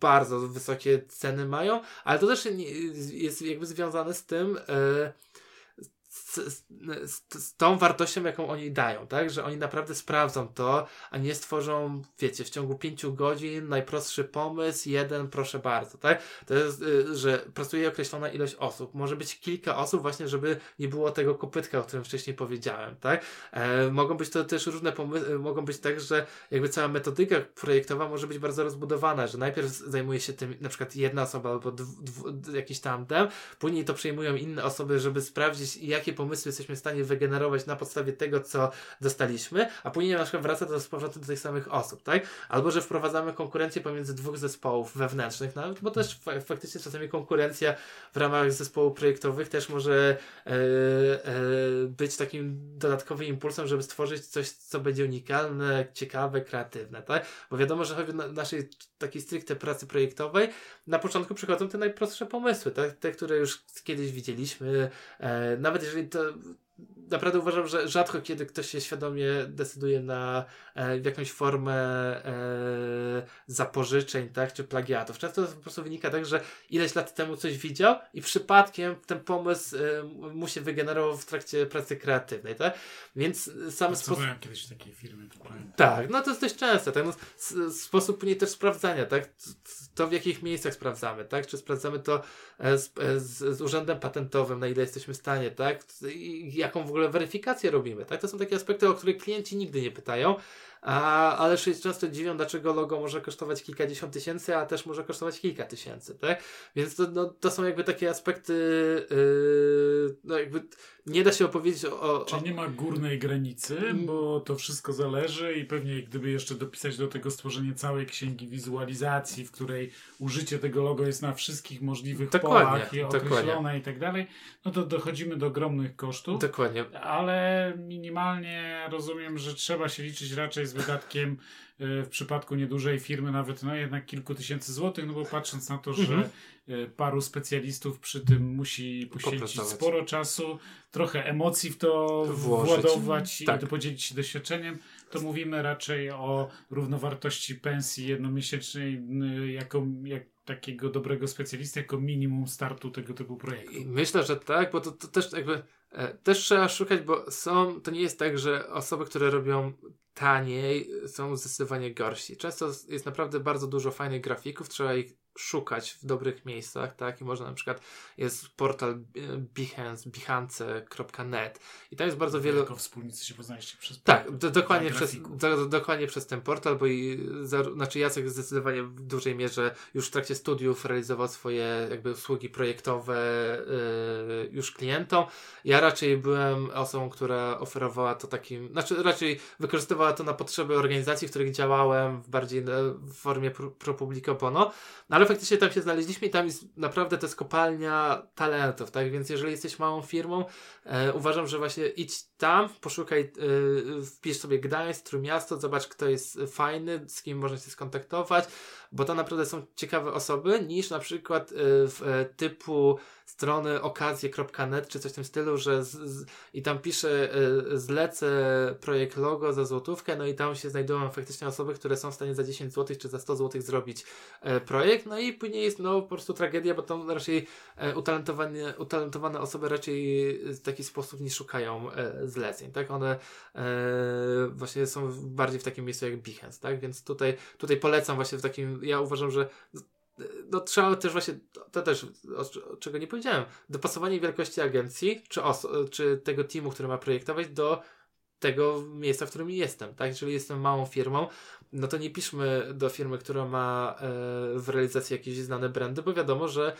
bardzo wysokie ceny mają, ale to też jest jakby związane z tym. E, z, z, z, tą wartością, jaką oni dają, tak? Że oni naprawdę sprawdzą to, a nie stworzą, wiecie, w ciągu pięciu godzin najprostszy pomysł, jeden, proszę bardzo, tak? To jest, y, że pracuje określona ilość osób. Może być kilka osób właśnie, żeby nie było tego kopytka, o którym wcześniej powiedziałem, tak? E, mogą być to też różne pomysły, mogą być tak, że jakby cała metodyka projektowa może być bardzo rozbudowana, że najpierw zajmuje się tym na przykład jedna osoba albo dw, dw, jakiś tandem, później to przejmują inne osoby, żeby sprawdzić, jakie pomysły jesteśmy w stanie wygenerować na podstawie tego, co dostaliśmy, a później na przykład wraca to z powrotem do tych samych osób, tak? Albo, że wprowadzamy konkurencję pomiędzy dwóch zespołów wewnętrznych, no, bo też faktycznie czasami konkurencja w ramach zespołów projektowych też może e, e, być takim dodatkowym impulsem, żeby stworzyć coś, co będzie unikalne, ciekawe, kreatywne, tak? Bo wiadomo, że choćby na naszej takiej stricte pracy projektowej na początku przychodzą te najprostsze pomysły, tak? te, które już kiedyś widzieliśmy, e, nawet jeżeli to naprawdę uważam, że rzadko kiedy ktoś się świadomie decyduje na e, jakąś formę e, zapożyczeń, tak, czy plagiatów. Często to po prostu wynika tak, że ileś lat temu coś widział i przypadkiem ten pomysł e, mu się wygenerował w trakcie pracy kreatywnej, tak? Więc sam sposób... kiedyś takiej firmy. Tak, no to jest dość częste, tak? No, sposób później też sprawdzania, tak? To w jakich miejscach sprawdzamy, tak? Czy sprawdzamy to e, z, e, z, z urzędem patentowym, na ile jesteśmy w stanie, tak? I jaką w ogóle weryfikację robimy, tak? To są takie aspekty, o które klienci nigdy nie pytają, a, ale się często dziwią, dlaczego logo może kosztować kilkadziesiąt tysięcy, a też może kosztować kilka tysięcy, tak? Więc to, no, to są jakby takie aspekty, yy, no jakby nie da się opowiedzieć o... o Czyli nie ma górnej granicy, mm. bo to wszystko zależy i pewnie gdyby jeszcze dopisać do tego stworzenie całej księgi wizualizacji, w której użycie tego logo jest na wszystkich możliwych dokładnie, polach i określone dokładnie. i tak dalej, no to dochodzimy do ogromnych kosztów. Dokładnie. Ale minimalnie rozumiem, że trzeba się liczyć raczej z wydatkiem w przypadku niedużej firmy nawet no jednak kilku tysięcy złotych, no bo patrząc na to, że mhm. e, paru specjalistów przy tym musi poświęcić sporo czasu, trochę emocji w to Włożyć. władować tak. i podzielić się doświadczeniem, to mówimy raczej o równowartości pensji jednomiesięcznej jako jak takiego dobrego specjalisty, jako minimum startu tego typu projektu. Myślę, że tak, bo to, to też jakby e, też trzeba szukać, bo są, to nie jest tak, że osoby, które robią taniej są zdecydowanie gorsi. Często jest naprawdę bardzo dużo fajnych grafików, trzeba ich szukać w dobrych miejscach, tak? I można na przykład, jest portal e, Behance, behance.net i tam jest bardzo wiele... Jako wspólnicy się poznaliście przez... Tak, do, dokładnie, przez, do, dokładnie przez ten portal, bo i, za, znaczy Jacek zdecydowanie w dużej mierze już w trakcie studiów realizował swoje jakby usługi projektowe yy, już klientom. Ja raczej byłem osobą, która oferowała to takim, znaczy raczej wykorzystywała to na potrzeby organizacji, w których działałem w bardziej w formie pro, pro publico bono, no ale faktycznie tam się znaleźliśmy i tam jest naprawdę to jest kopalnia talentów, tak? Więc jeżeli jesteś małą firmą, e, uważam, że właśnie idź tam, poszukaj, e, wpisz sobie Gdańsk, miasto, zobacz kto jest fajny, z kim można się skontaktować, bo to naprawdę są ciekawe osoby, niż na przykład e, w, e, typu strony okazje.net czy coś w tym stylu, że z, z, i tam piszę y, zlecę projekt logo za złotówkę, no i tam się znajdują faktycznie osoby, które są w stanie za 10 zł czy za 100 zł zrobić y, projekt, no i później jest no po prostu tragedia, bo tam raczej y, utalentowane, utalentowane osoby raczej w taki sposób nie szukają zleceń, tak? One właśnie są bardziej w takim miejscu jak Behance, tak? Więc tutaj, tutaj polecam właśnie w takim, ja uważam, że no trzeba też właśnie, to też, o, czego nie powiedziałem, dopasowanie wielkości agencji, czy, czy tego teamu, który ma projektować, do tego miejsca, w którym jestem, tak? Jeżeli jestem małą firmą, no to nie piszmy do firmy, która ma e, w realizacji jakieś znane brandy, bo wiadomo, że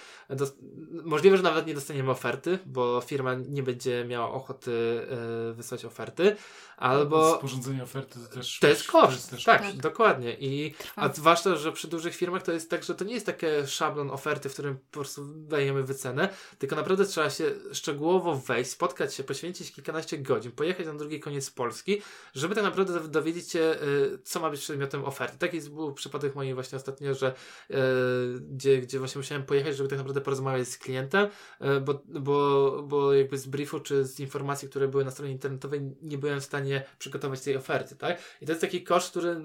możliwe, że nawet nie dostaniemy oferty, bo firma nie będzie miała ochoty e, wysłać oferty, albo... Sporządzenie oferty to też... To jest koszt, też tak, tak, dokładnie. I, a zwłaszcza, że przy dużych firmach to jest tak, że to nie jest takie szablon oferty, w którym po prostu dajemy wycenę, tylko naprawdę trzeba się szczegółowo wejść, spotkać się, poświęcić kilkanaście godzin, pojechać na drugi koniec Polski, żeby tak naprawdę dowiedzieć się, y, co ma być przedmiotem oferty. Taki był przypadek mojej właśnie ostatnio, że y, gdzie, gdzie właśnie musiałem pojechać, żeby tak naprawdę porozmawiać z klientem, y, bo, bo, bo jakby z briefu czy z informacji, które były na stronie internetowej nie byłem w stanie przygotować tej oferty, tak? I to jest taki koszt, który y,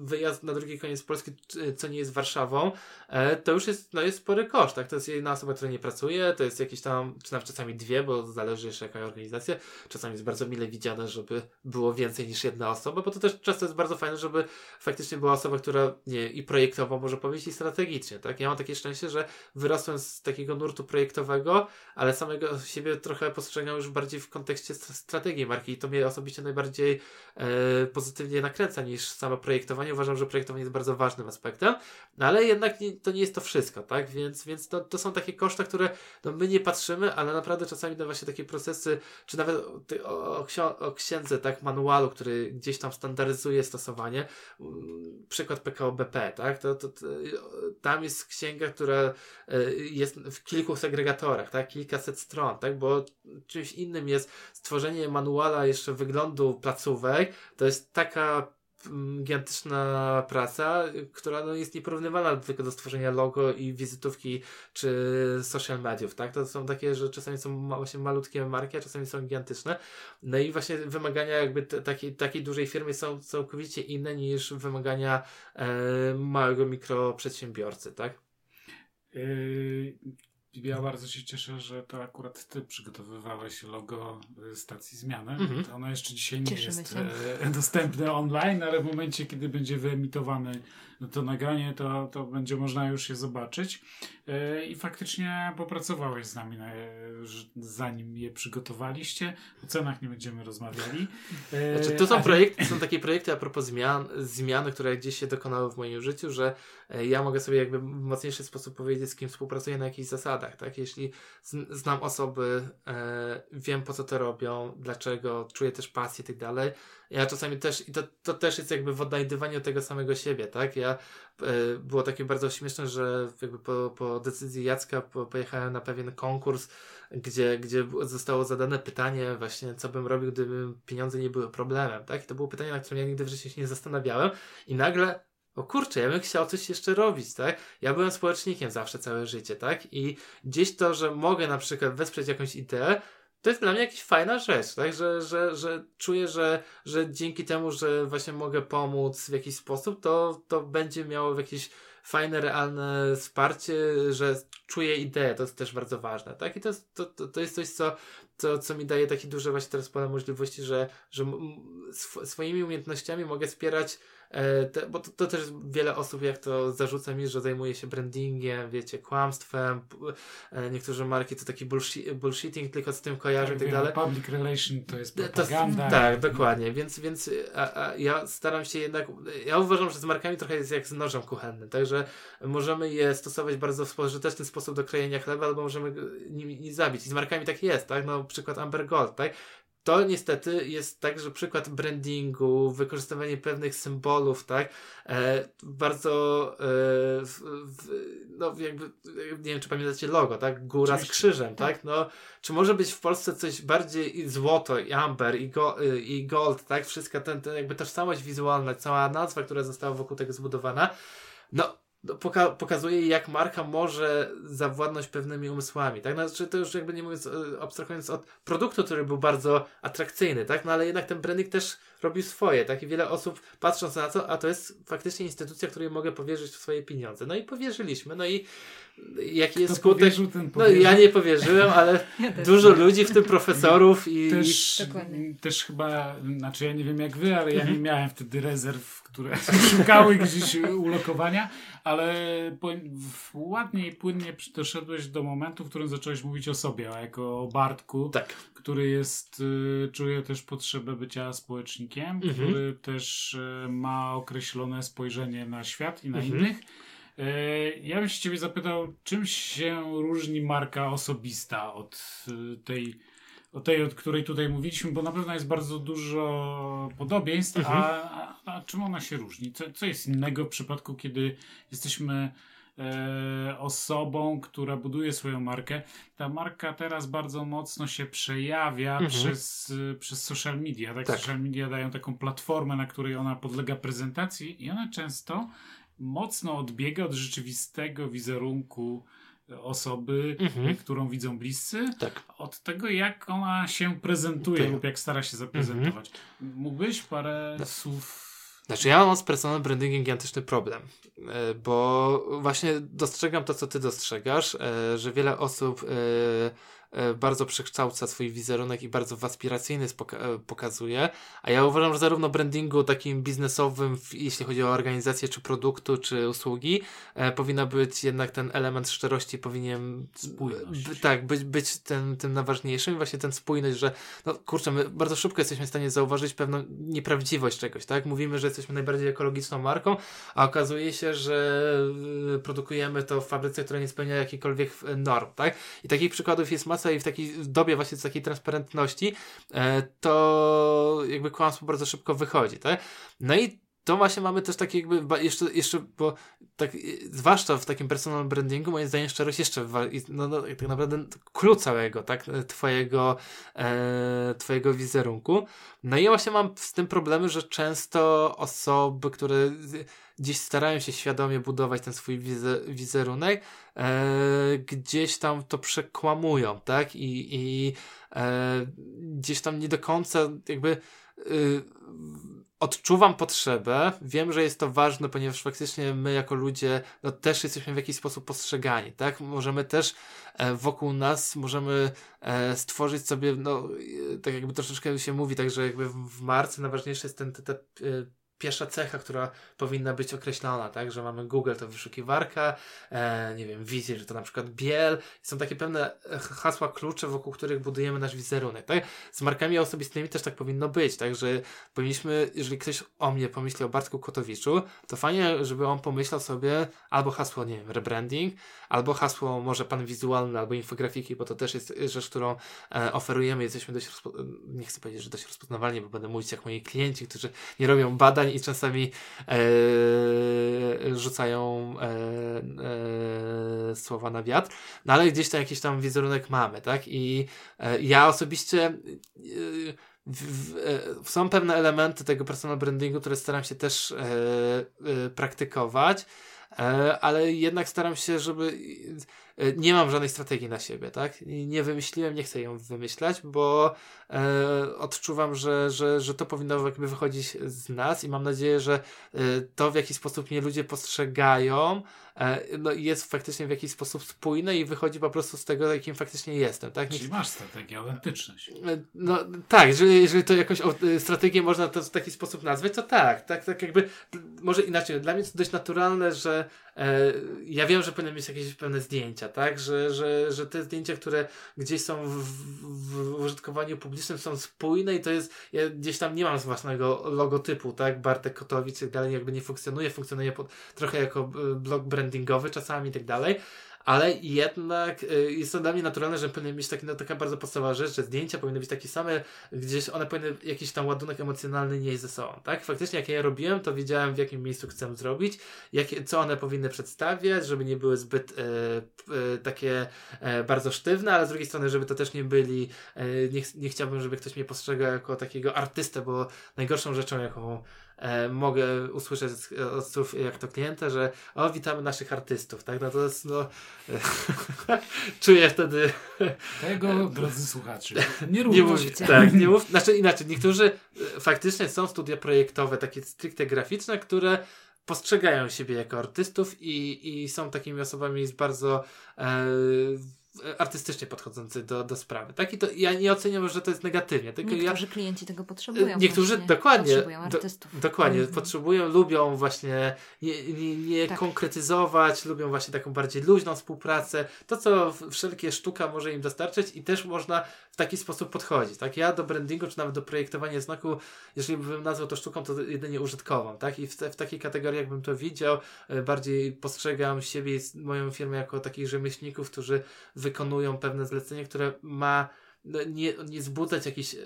wyjazd na drugi koniec Polski, co nie jest Warszawą, e, to już jest, no jest spory koszt, tak? To jest jedna osoba, która nie pracuje, to jest jakieś tam, czy nawet czasami dwie, bo zależy jeszcze jaka organizacja. Czasami jest bardzo mile widziane, żeby było więcej niż jedna osoba, bo to też często jest bardzo fajne, żeby faktycznie była osoba, która nie, i projektowo może powiedzieć i strategicznie, tak? Ja mam takie szczęście, że wyrosłem z takiego nurtu projektowego, ale samego siebie trochę postrzegam już bardziej w kontekście strategii marki i to mnie osobiście najbardziej e, pozytywnie nakręca niż samo projektowanie. Uważam, że projektowanie jest bardzo ważnym aspektem, no ale jednak nie, to nie jest to wszystko, tak? Więc, więc to, to są takie koszta, które no, my nie patrzymy, ale naprawdę czasami na właśnie takie procesy, czy nawet o, o, o księdze, tak, manualu, który gdzieś tam standaryzuje stosowanie. Mm, przykład PKO BP, tak? To, to, to, tam jest księga, która e, jest w kilku segregatorach, tak? Kilkaset stron, tak? Bo czymś innym jest stworzenie manuala jeszcze wyglądu placówek, to jest taka gigantyczna praca, która no, jest nieporównywalna tylko do stworzenia logo i wizytówki czy social mediów, tak? To są takie, że czasami są właśnie malutkie marki, a czasami są gigantyczne. No i właśnie wymagania jakby takiej, takiej dużej firmy są całkowicie inne niż wymagania e, małego mikroprzedsiębiorcy, tak? Ja bardzo się cieszę, że to akurat ty przygotowywałeś logo y, stacji zmiany. Mhm. Ono jeszcze dzisiaj nie Cieszymy jest się. E, (laughs) dostępne online, ale w momencie, kiedy będzie wyemitowane to nagranie, to, to będzie można już je zobaczyć. E, I faktycznie popracowałeś z nami, zanim je przygotowaliście. O cenach nie będziemy rozmawiali. E, znaczy, to są, projekty, są takie projekty a propos zmian, zmian, które gdzieś się dokonały w moim życiu, że ja mogę sobie jakby w mocniejszy sposób powiedzieć, z kim współpracuję na jakichś zasadach. Tak? Jeśli znam osoby, e, wiem po co to robią, dlaczego, czuję też pasję i tak dalej. Ja czasami też, i to, to też jest jakby w odnajdywaniu tego samego siebie, tak? Ja, e, było takie bardzo śmieszne, że jakby po, po decyzji Jacka po, pojechałem na pewien konkurs, gdzie, gdzie zostało zadane pytanie właśnie, co bym robił, gdyby pieniądze nie były problemem, tak? I to było pytanie, na którym ja nigdy w życiu się nie zastanawiałem i nagle o kurczę, ja bym chciał coś jeszcze robić, tak? Ja byłem społecznikiem zawsze całe życie, tak? I gdzieś to, że mogę na przykład wesprzeć jakąś ideę, to jest dla mnie jakaś fajna rzecz, tak? Że, że, że czuję, że, że dzięki temu, że właśnie mogę pomóc w jakiś sposób, to, to będzie miało jakieś fajne, realne wsparcie, że czuję ideę, to jest też bardzo ważne, tak? I to jest, to, to, to jest coś, co, co, co mi daje takie duże właśnie teraz pole możliwości, że, że swoimi umiejętnościami mogę wspierać te, bo to, to, też wiele osób, jak to zarzuca mi, że zajmuje się brandingiem, wiecie, kłamstwem. E, niektóre marki to taki bullshit, bullshitting tylko z tym kojarzą tak, i tak dalej. Public relation to jest propaganda. To, tak, dokładnie. Więc, więc a, a ja staram się jednak, ja uważam, że z markami trochę jest jak z nożem kuchennym, także możemy je stosować bardzo w pożyteczny sposób do krojenia chleba, albo możemy nimi zabić. I z markami tak jest, tak? No przykład Amber Gold, tak? To niestety jest tak, że przykład brandingu, wykorzystywanie pewnych symbolów, tak, e, bardzo, e, w, w, no jakby, nie wiem, czy pamiętacie logo, tak, góra Oczywiście. z krzyżem, tak. tak, no, czy może być w Polsce coś bardziej złoto, i amber, i, go, i gold, tak, wszystka ten, ten jakby tożsamość wizualna, cała nazwa, która została wokół tego zbudowana, no, poka pokazuje, jak marka może zawładnąć pewnymi umysłami, tak? Znaczy, to już jakby nie mówiąc, e, abstrahując od produktu, który był bardzo atrakcyjny, tak? No ale jednak ten branding też robił swoje, tak? I wiele osób patrząc na to, a to jest faktycznie instytucja, której mogę powierzyć swoje pieniądze. No i powierzyliśmy, no i jaki jest Kto skutek. no ja nie powierzyłem, ale (laughs) ja dużo nie. ludzi, w tym profesorów i. Też, też chyba, znaczy ja nie wiem jak wy, ale ja nie miałem wtedy rezerw, które (laughs) szukały gdzieś ulokowania, ale po, ładnie i płynnie doszedłeś do momentu, w którym zacząłeś mówić o sobie, a jako o Bartku, tak. który jest, y, czuje też potrzebę bycia społecznikiem, mhm. który też y, ma określone spojrzenie na świat i na mhm. innych ja bym się ciebie zapytał, czym się różni marka osobista od e, tej, od tej, od której tutaj mówiliśmy, bo na pewno jest bardzo dużo podobieństw, mhm. a, a, a, czym ona się różni? Co, co jest innego w przypadku, kiedy jesteśmy e, osobą, która buduje swoją markę? Ta marka teraz bardzo mocno się przejawia mhm. przez, przez social media. Tak? tak? Social media dają taką platformę, na której ona podlega prezentacji i ona często mocno odbiega od rzeczywistego wizerunku osoby, mhm. którą widzą bliscy, tak. od tego, jak ona się prezentuje tak. lub jak stara się zaprezentować. Mhm. Mógłbyś parę no. słów znaczy ja mam z personal brandingiem gigantyczny problem, e, bo właśnie dostrzegam to, co ty dostrzegasz, e, że wiele osób e, E, bardzo przekształca swój wizerunek i bardzo w aspiracyjny e, pokazuje. A ja uważam, że zarówno brandingu takim biznesowym, jeśli chodzi o organizację czy produktu, czy usługi, e, powinna być jednak ten element szczerości powinien Spójność. tak, być, być tym, tym najważniejszym. I właśnie ten spójność, że no kurczę, my bardzo szybko jesteśmy w stanie zauważyć pewną nieprawdziwość czegoś, tak? Mówimy, że jesteśmy najbardziej ekologiczną marką, a okazuje się, że y, produkujemy to w fabryce, która nie spełnia jakichkolwiek norm, tak? I takich przykładów jest masa i w takiej dobie właśnie takiej transparentności, e, to jakby kłamstwo bardzo szybko wychodzi, tak? No i to właśnie mamy też takie jakby, jeszcze, jeszcze bo tak, zwłaszcza w takim personal brandingu, moim zdaniem szczerość jeszcze, no, no, tak naprawdę klucz całego, tak, twojego, e, twojego wizerunku. No i właśnie mam z tym problemy, że często osoby, które gdzieś starają się świadomie budować ten swój wizerunek, e, gdzieś tam to przekłamują, tak, i, i e, gdzieś tam nie do końca jakby y, odczuwam potrzebę, wiem, że jest to ważne, ponieważ faktycznie my jako ludzie no, też jesteśmy w jakiś sposób postrzegani, tak? Możemy też e, wokół nas, możemy e, stworzyć sobie, no, e, tak jakby troszeczkę się mówi, tak, że jakby w, marcu najważniejsze jest ten, ten, ten, ten pierwsza cecha, która powinna być określona, tak, że mamy Google to wyszukiwarka, e, nie wiem, wizję, że to na przykład biel. Są takie pewne e, hasła klucze, wokół których budujemy nasz wizerunek, tak? Z markami osobistymi też tak powinno być, tak, że powinniśmy, jeżeli ktoś o mnie pomyśli o Bartku Kotowiczu, to fajnie, żeby on pomyślał sobie albo hasło, nie wiem, rebranding, albo hasło może pan wizualny, albo infografiki, bo to też jest rzecz, którą e, oferujemy, jesteśmy dość, nie chcę powiedzieć, że dość rozpoznawalni, bo będę mówić jak moi klienci, którzy nie robią badań i czasami e, rzucają e, e, słowa na wiatr, no ale gdzieś tam jakiś tam wizerunek mamy, tak? I e, ja osobiście e, w, w, e, są pewne elementy tego personal brandingu, które staram się też praktykować, ale jednak staram się, żeby E, nie mam żadnej strategii na siebie, tak? Nie wymyśliłem, nie chcę ją wymyślać, bo e, odczuwam, że, że, że to powinno jakby wychodzić z nas i mam nadzieję, że e, to w jaki sposób mnie ludzie postrzegają, e, no, jest faktycznie w jakiś sposób spójne i wychodzi po prostu z tego, jakim faktycznie jestem, tak? Czyli masz strategię, autentyczność. E, no tak, jeżeli, jeżeli to jakąś e, strategię można to w taki sposób nazwać, to tak, tak, tak jakby, może inaczej, dla mnie to dość naturalne, że ja wiem, że powinny mieć jakieś pewne zdjęcia, tak? Że, że, że te zdjęcia, które gdzieś są w, w, w użytkowaniu publicznym są spójne i to jest, ja gdzieś tam nie mam własnego logotypu, tak? Bartek Kotowicz i tak dalej jakby nie funkcjonuje, funkcjonuje pod, trochę jako e, blog brandingowy czasami i tak dalej, ale jednak y, jest to dla mnie naturalne, że powinny mieć taki, no, taka bardzo podstawowa rzecz, że zdjęcia powinny być takie same, gdzieś one powinny jakiś tam ładunek emocjonalny nieść ze sobą, tak? Faktycznie jak ja je robiłem, to wiedziałem w jakim miejscu chcę zrobić, jakie, co one powinny przedstawiać, żeby nie były zbyt e, e, takie e, bardzo sztywne, ale z drugiej strony, żeby to też nie byli, e, nie, nie chciałbym, żeby ktoś mnie postrzegał jako takiego artystę, bo najgorszą rzeczą, jaką e, mogę usłyszeć od słów jak to klienta, że o, witamy naszych artystów, tak? No to jest, no, czuję wtedy... (laughs) Tego, drodzy słuchacze, nie nie mów, Tak, nie mów, znaczy inaczej, niektórzy e, faktycznie są studia projektowe, takie stricte graficzne, które postrzegają siebie jako artystów i, i są takimi osobami z bardzo e, artystycznie podchodzący do, do sprawy. Tak? I to ja nie oceniam, że to jest negatywnie. Tylko niektórzy ja, klienci tego potrzebują. Niektórzy właśnie. dokładnie. Potrzebują artystów. Do, dokładnie. Mm. Potrzebują, lubią właśnie nie, nie, nie tak. konkretyzować, lubią właśnie taką bardziej luźną współpracę. To, co wszelkie sztuka może im dostarczyć i też można taki sposób podchodzić. Tak? Ja do brandingu, czy nawet do projektowania znaku, jeżeli bym nazwał to sztuką, to jedynie użytkową. Tak? I w, w takiej kategorii, jakbym to widział, e, bardziej postrzegam siebie i moją firmę jako takich rzemieślników, którzy wykonują pewne zlecenie, które ma no, nie, nie wzbudzać jakichś,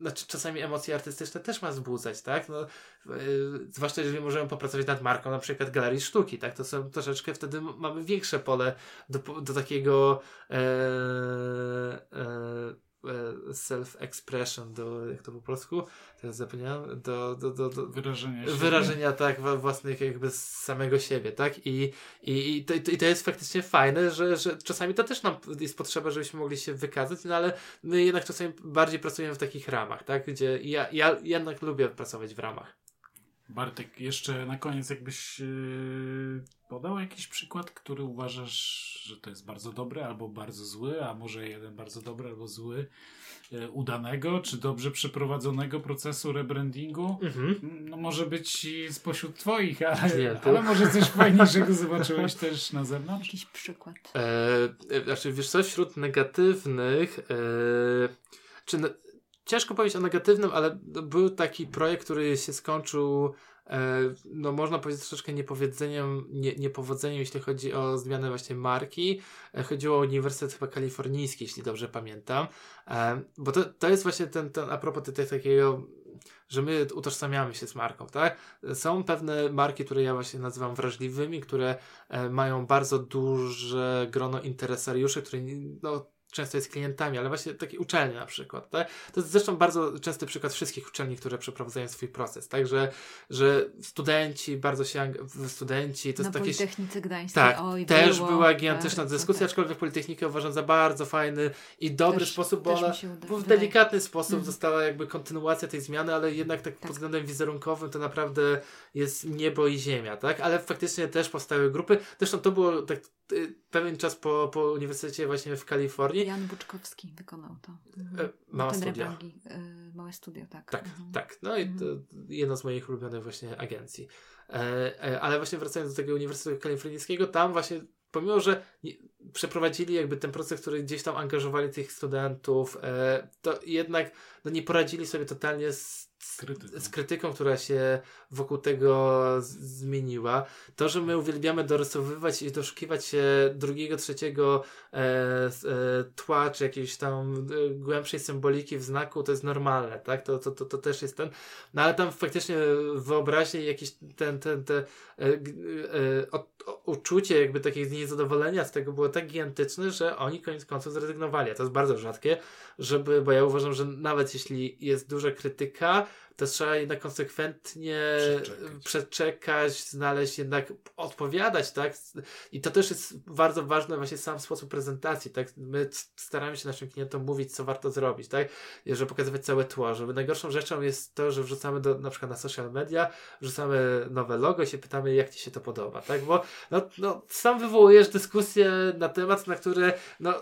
znaczy czasami emocje artystyczne też ma wzbudzać, tak? No, yy, zwłaszcza jeżeli możemy popracować nad marką na przykład galerii sztuki, tak? To są troszeczkę wtedy mamy większe pole do, do takiego e, e, E, self-expression, do, jak to po polsku, teraz zapomniałem, do, do, do, do wyrażenia, wyrażenia tak, własnych jakby samego siebie, tak, i, i, i, to, i to jest faktycznie fajne, że, że czasami to też nam jest potrzeba, żebyśmy mogli się wykazać, no ale my jednak czasami bardziej pracujemy w takich ramach, tak, gdzie ja, ja jednak lubię pracować w ramach. Bartek, jeszcze na koniec jakbyś yy, podał jakiś przykład, który uważasz, że to jest bardzo dobry albo bardzo zły, a może jeden bardzo dobry albo zły, yy, udanego czy dobrze przeprowadzonego procesu rebrandingu? Mhm. No może być spośród twoich, ale, ale może coś fajniejszego zobaczyłeś też na zewnątrz? Jakiś przykład. E, znaczy, wiesz co, wśród negatywnych... E, czy ciężko powiedzieć o negatywnym, ale był taki projekt, który się skończył, e, no można powiedzieć troszeczkę niepowiedzeniem, nie, niepowodzeniem, jeśli chodzi o zmianę właśnie marki. E, chodziło o Uniwersytet chyba Kalifornijski, jeśli dobrze pamiętam. E, bo to, to jest właśnie ten, ten a propos tego takiego że my utożsamiamy się z marką, tak? Są pewne marki, które ja właśnie nazywam wrażliwymi, które mają bardzo duże grono interesariuszy, które no, często jest klientami, ale właśnie takie uczelnie na przykład. Tak? To jest zresztą bardzo częsty przykład wszystkich uczelni, które przeprowadzają swój proces. Tak, że, studenci bardzo się studenci to na jest takie. Politechnice Gdańskiej tak, oj, też było, była gigantyczna tak, dyskusja, tak. aczkolwiek Politechnikę uważam za bardzo fajny i dobry Też- sposób, bo ona w delikatny sposób Mhm. została jakby kontynuacja tej zmiany, ale jednak tak, Tak. pod względem wizerunkowym to naprawdę jest niebo i ziemia, tak? Ale faktycznie też powstały grupy. Zresztą to było tak pewien czas po, po uniwersytecie właśnie w Kalifornii. Jan Buczkowski wykonał to. E, mała Ten studia. Y, małe studio, tak. Tak, Mhm. tak. No i to jedna z moich ulubionych właśnie agencji. E, e, ale właśnie wracając do tego Uniwersytetu Kalifornijskiego, tam właśnie pomimo, że nie, przeprowadzili jakby ten proces, który gdzieś tam angażowali tych studentów, e, to jednak no, nie poradzili sobie totalnie z, z, Krytyką. z krytyką, która się wokół tego zmieniła. To, że my uwielbiamy dorysowywać i doszukiwać się drugiego, trzeciego e, e, tła, czy jakiejś tam e, głębszej symboliki w znaku, to jest normalne, tak? To, to, to, to też jest ten. No ale tam faktycznie wyobraźnie jakiś ten, ten, te, e, e, o, o, uczucie jakby takiego niezadowolenia z tego było tak gigantyczne, że oni koniec końców zrezygnowali. A to jest bardzo rzadkie, żeby, bo ja uważam, że nawet jeśli jest duża krytyka, to trzeba jednak konsekwentnie Przeczekać. przeczekać, znaleźć jednak, odpowiadać, tak? I to też jest bardzo ważne właśnie sam sposób prezentacji, tak? My staramy się naszym klientom mówić, co warto zrobić, tak? Żeby pokazywać całe tło, żeby najgorszą rzeczą jest to, że wrzucamy do, na przykład na social media, wrzucamy nowe logo i się pytamy, jak Ci się to podoba, tak? Bo no, no, sam wywołujesz dyskusję na temat, na które, no,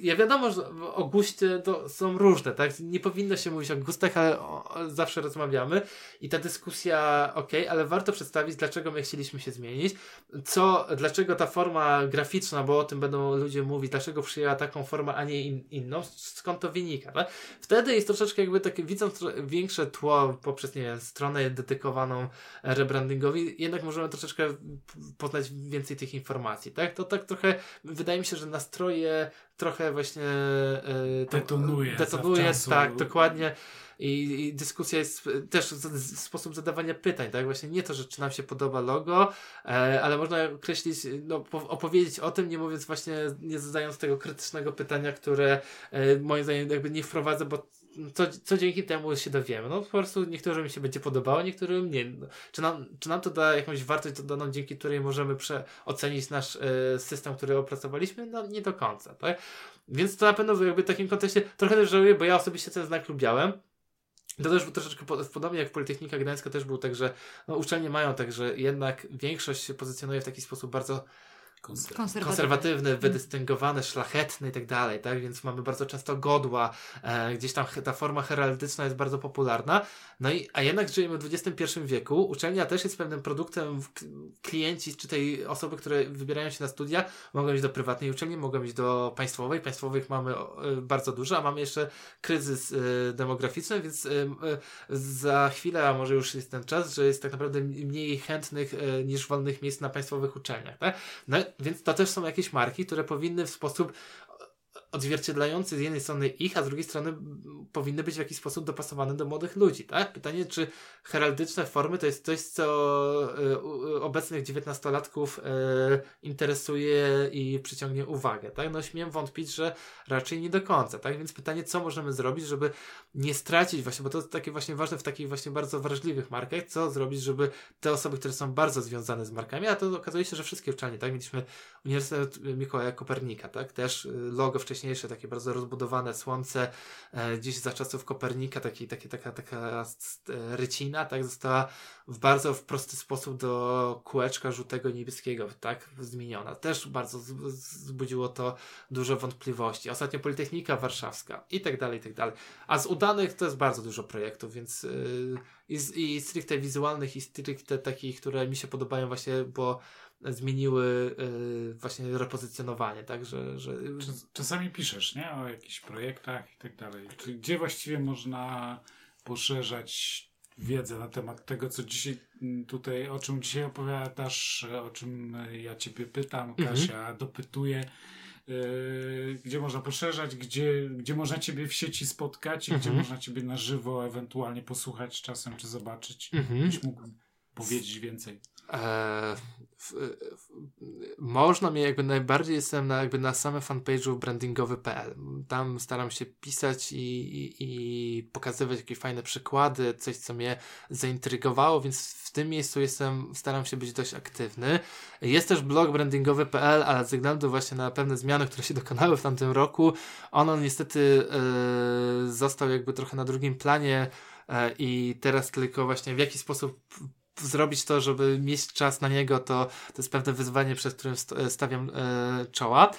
ja wiadomo, że o guście to są różne, tak? Nie powinno się mówić o gustach, ale o, zawsze rozmawiamy i ta dyskusja, ok, ale warto przedstawić, dlaczego my chcieliśmy się zmienić, co, dlaczego ta forma graficzna, bo o tym będą ludzie mówić, dlaczego przyjęła taką formę, a nie in, inną, skąd to wynika, tak? Wtedy jest troszeczkę jakby takie, widząc większe tło poprzez, nie wiem, stronę dedykowaną rebrandingowi, jednak możemy troszeczkę poznać więcej tych informacji, tak? To tak trochę, wydaje mi się, że nastroje trochę właśnie to- Detonuje detonuje tak, dokładnie. I, I dyskusja jest e, też z, z, sposób zadawania pytań, tak? Właśnie nie to, że czy nam się podoba logo, e, ale można określić, no, po, opowiedzieć o tym, nie mówiąc właśnie, nie zadając tego krytycznego pytania, które e, moim zdaniem jakby nie wprowadza, bo co, co dzięki temu się dowiemy? No po prostu niektórym się będzie podobało, niektórym nie. Czy nam, czy nam to da jakąś wartość dodaną, dzięki której możemy ocenić nasz e, system, który opracowaliśmy? No nie do końca, tak? Więc to na pewno jakby w takim kontekście trochę też żałuję, bo ja osobiście ten znak lubiałem. To też troszeczkę po, podobnie jak Politechnika Gdańska też był tak, że no, uczelnie mają tak, że jednak większość się pozycjonuje w taki sposób bardzo Konserwatywny. konserwatywny, wydystyngowany, szlachetny i tak dalej, tak? Więc mamy bardzo często godła, e, gdzieś tam ta forma heraldyczna jest bardzo popularna. No i, a jednak żyjemy w XXI wieku. Uczelnia też jest pewnym produktem, w- k- klienci, czy tej osoby, które wybierają się na studia, mogą iść do prywatnej uczelni, mogą iść do państwowej. Państwowych mamy e, bardzo dużo, a mamy jeszcze kryzys e, demograficzny, więc e, e, za chwilę, a może już jest ten czas, że jest tak naprawdę mniej chętnych e, niż wolnych miejsc na państwowych uczelniach, tak? No, więc to też są jakieś marki, które powinny w sposób odzwierciedlający z jednej strony ich, a z drugiej strony powinny być w jakiś sposób dopasowane do młodych ludzi, tak? Pytanie, czy heraldyczne formy to jest coś, co y, u- obecnych dziewiętnastolatków y, interesuje i przyciągnie uwagę, tak? No śmiem wątpić, że raczej nie do końca, tak? Więc pytanie, co możemy zrobić, żeby nie stracić właśnie, bo to jest takie właśnie ważne w takich właśnie bardzo wrażliwych markach, co zrobić, żeby te osoby, które są bardzo związane z markami, a to okazuje się, że wszystkie uczelnie, tak? Mieliśmy Uniwersytet Mikołaja Kopernika, tak? Też y, logo wcześniejsze, takie bardzo rozbudowane słońce, e, gdzieś za czasów Kopernika, taki, taki, taka, taka e, rycina, tak? Została w bardzo w prosty sposób do kółeczka żółtego niebieskiego, tak? Zmieniona. Też bardzo wzbudziło to dużo wątpliwości. Ostatnio Politechnika Warszawska i tak dalej, i tak dalej. A z udanych to jest bardzo dużo projektów, więc yy, i, i stricte wizualnych, i stricte takich, które mi się podobają właśnie, bo zmieniły yy, właśnie repozycjonowanie, tak, że, że Czas- Czasami piszesz, nie? O jakichś projektach i tak dalej. Gdzie właściwie można poszerzać wiedzę na temat tego, co dzisiaj mm, tutaj, o czym dzisiaj opowiadasz, o czym ja ciebie pytam, Mhm. Kasia dopytuje. yy, gdzie można poszerzać, gdzie, gdzie można Ciebie w sieci spotkać i gdzie Mhm. można Ciebie na żywo ewentualnie posłuchać czasem czy zobaczyć. Mhm. Byś mógł powiedzieć więcej. E, w, w, można mnie jakby najbardziej jestem na, jakby na samym fanpage'u brandingowy.pl. Tam staram się pisać i, i, i pokazywać jakieś fajne przykłady, coś co mnie zaintrygowało, więc w tym miejscu jestem, staram się być dość aktywny. Jest też blog brandingowy.pl, ale ze względu właśnie na pewne zmiany, które się dokonały w tamtym roku, ono niestety e, został jakby trochę na drugim planie e, i teraz tylko właśnie w jaki sposób zrobić to, żeby mieć czas na niego, to, to jest pewne wyzwanie, przed którym st- stawiam e, czoła.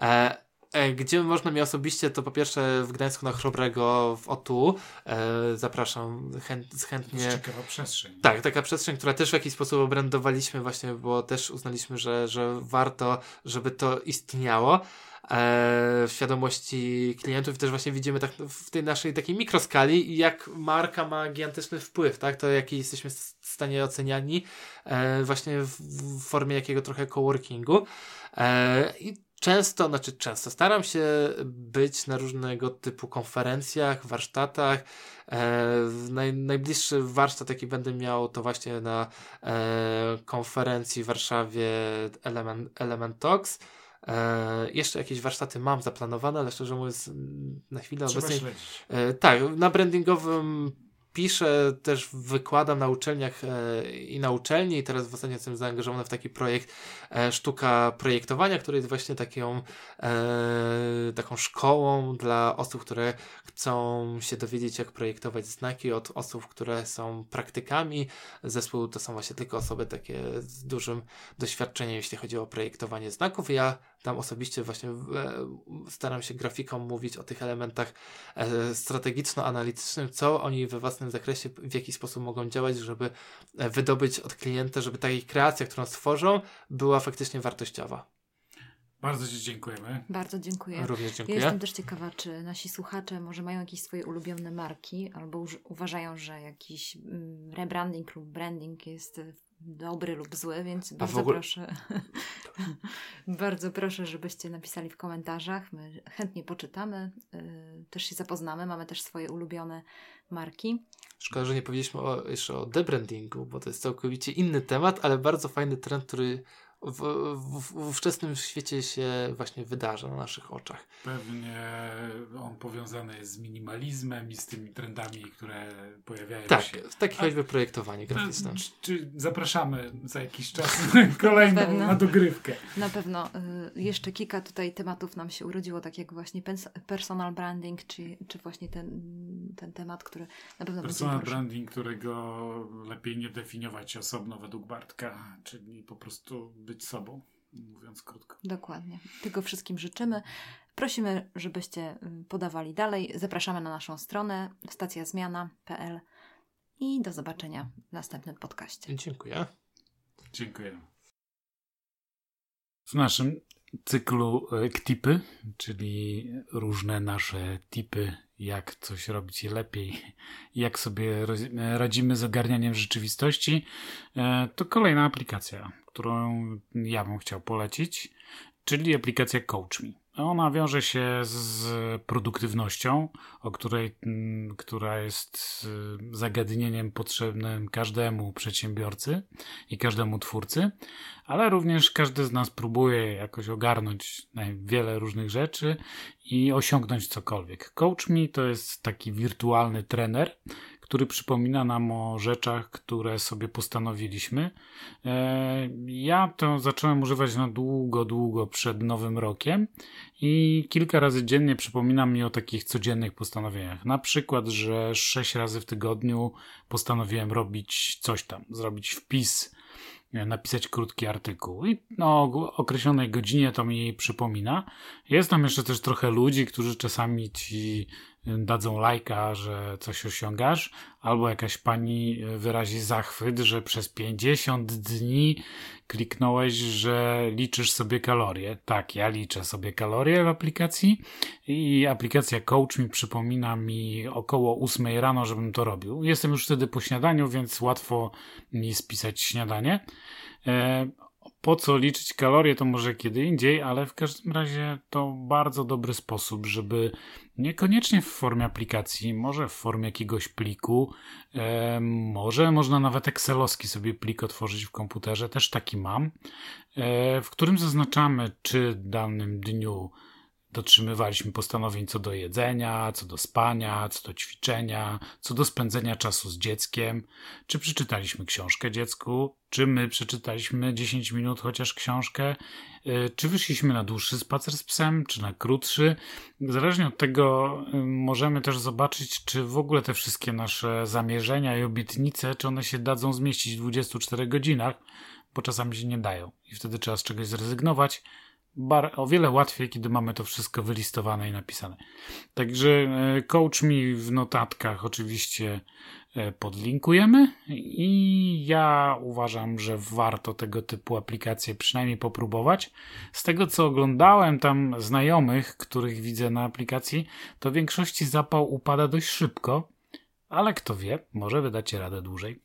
E, e, gdzie można mnie osobiście, to po pierwsze w Gdańsku na Chrobrego w OTU. E, zapraszam chęt, To jest chętnie. ciekawa przestrzeń. Tak, taka przestrzeń, która też w jakiś sposób obrędowaliśmy właśnie, bo też uznaliśmy, że, że warto, żeby to istniało e, w świadomości klientów i też właśnie widzimy tak w tej naszej takiej mikroskali, jak marka ma gigantyczny wpływ, tak, to jaki jesteśmy w stanie oceniani e, właśnie w, formie jakiego trochę coworkingu. E, i często, znaczy często, staram się być na różnego typu konferencjach, warsztatach, e, naj, najbliższy warsztat, jaki będę miał, to właśnie na e, konferencji w Warszawie Element, Element Talks. E, jeszcze jakieś warsztaty mam zaplanowane, ale szczerze mówiąc, na chwilę Trzeba śledzić. E, tak, na brandingowym piszę, też wykładam na uczelniach e, i na uczelni i teraz w ostatnio jestem zaangażowany w taki projekt e, Sztuka Projektowania, który jest właśnie taką, e, taką szkołą dla osób, które chcą się dowiedzieć, jak projektować znaki od osób, które są praktykami. Zespół to są właśnie tylko osoby takie z dużym doświadczeniem, jeśli chodzi o projektowanie znaków. Ja tam osobiście właśnie e, staram się grafikom mówić o tych elementach e, strategiczno-analitycznym, co oni we własnym zakresie, w jaki sposób mogą działać, żeby e, wydobyć od klienta, żeby ta ich kreacja, którą stworzą, była faktycznie wartościowa. Bardzo Ci dziękujemy. Bardzo dziękuję. Również Ja dziękuję. jestem też ciekawa, czy nasi słuchacze może mają jakieś swoje ulubione marki, albo uż- uważają, że jakiś mm, rebranding lub branding jest dobry lub zły, więc w bardzo ogóle- proszę. (laughs) bardzo proszę, żebyście napisali w komentarzach. My chętnie poczytamy, y, też się zapoznamy. Mamy też swoje ulubione marki. Szkoda, że nie powiedzieliśmy o, jeszcze o debrandingu, bo to jest całkowicie inny temat, ale bardzo fajny trend, który w, w, w ówczesnym świecie się właśnie wydarza na naszych oczach. Pewnie on powiązany jest z minimalizmem i z tymi trendami, które pojawiają Tak, się. takie A- choćby projektowanie graficzne. Czy, czy zapraszamy za jakiś czas (laughs) kolejną Pewno. na dogrywkę. Na pewno y, jeszcze kilka tutaj tematów nam się urodziło, tak jak właśnie personal branding, czy, czy właśnie ten, ten temat, który na pewno Personal branding, którego lepiej nie definiować osobno według Bartka, czyli po prostu być sobą, mówiąc krótko. Dokładnie. Tego wszystkim życzymy. Prosimy, żebyście y, podawali dalej. Zapraszamy na naszą stronę stacjazmiana.pl i do zobaczenia w następnym podcaście. Dziękuję. Dziękuję. W naszym cyklu e, KTIPy, czyli różne nasze tipy, jak coś robić lepiej, (laughs) jak sobie e, radzimy z ogarnianiem rzeczywistości, e, to kolejna aplikacja, którą ja bym chciał polecić, czyli aplikacja CoachMe. Ona wiąże się z produktywnością, o której, mm, która jest y, zagadnieniem potrzebnym każdemu przedsiębiorcy i każdemu twórcy, ale również każdy z nas próbuje jakoś ogarnąć wiele różnych rzeczy i osiągnąć cokolwiek. Coach Me to jest taki wirtualny trener, który przypomina nam o rzeczach, które sobie postanowiliśmy. E, Ja to zacząłem używać na długo, długo przed Nowym Rokiem i kilka razy dziennie przypomina mi o takich codziennych postanowieniach. Na przykład, że sześć razy w tygodniu postanowiłem robić coś tam, zrobić wpis, e, napisać krótki artykuł i o określonej godzinie to mi przypomina. Jest tam jeszcze też trochę ludzi, którzy czasami ci dadzą lajka, że coś osiągasz, albo jakaś pani wyrazi zachwyt, że przez 50 dni kliknąłeś, że liczysz sobie kalorie. Tak, ja liczę sobie kalorie w aplikacji i aplikacja Coach mi przypomina mi około 8 rano, żebym to robił. Jestem już wtedy po śniadaniu, więc łatwo mi spisać śniadanie. Po co liczyć kalorie, to może kiedy indziej, ale w każdym razie to bardzo dobry sposób, żeby niekoniecznie w formie aplikacji, może w formie jakiegoś pliku, e, może można nawet Excelowski sobie plik otworzyć w komputerze, też taki mam, e, w którym zaznaczamy, czy w danym dniu dotrzymywaliśmy postanowień co do jedzenia, co do spania, co do ćwiczenia, co do spędzenia czasu z dzieckiem, czy przeczytaliśmy książkę dziecku, czy my przeczytaliśmy 10 minut chociaż książkę, y, czy wyszliśmy na dłuższy spacer z psem, czy na krótszy. Zależnie od tego y, możemy też zobaczyć, czy w ogóle te wszystkie nasze zamierzenia i obietnice, czy one się dadzą zmieścić w 24 godzinach, bo czasami się nie dają. I wtedy trzeba z czegoś zrezygnować bar, o wiele łatwiej, kiedy mamy to wszystko wylistowane i napisane. Także e, coach mi w notatkach oczywiście e, podlinkujemy i ja uważam, że warto tego typu aplikacje przynajmniej popróbować. Z tego co oglądałem tam znajomych, których widzę na aplikacji, to w większości zapał upada dość szybko, ale kto wie, może wydacie radę dłużej.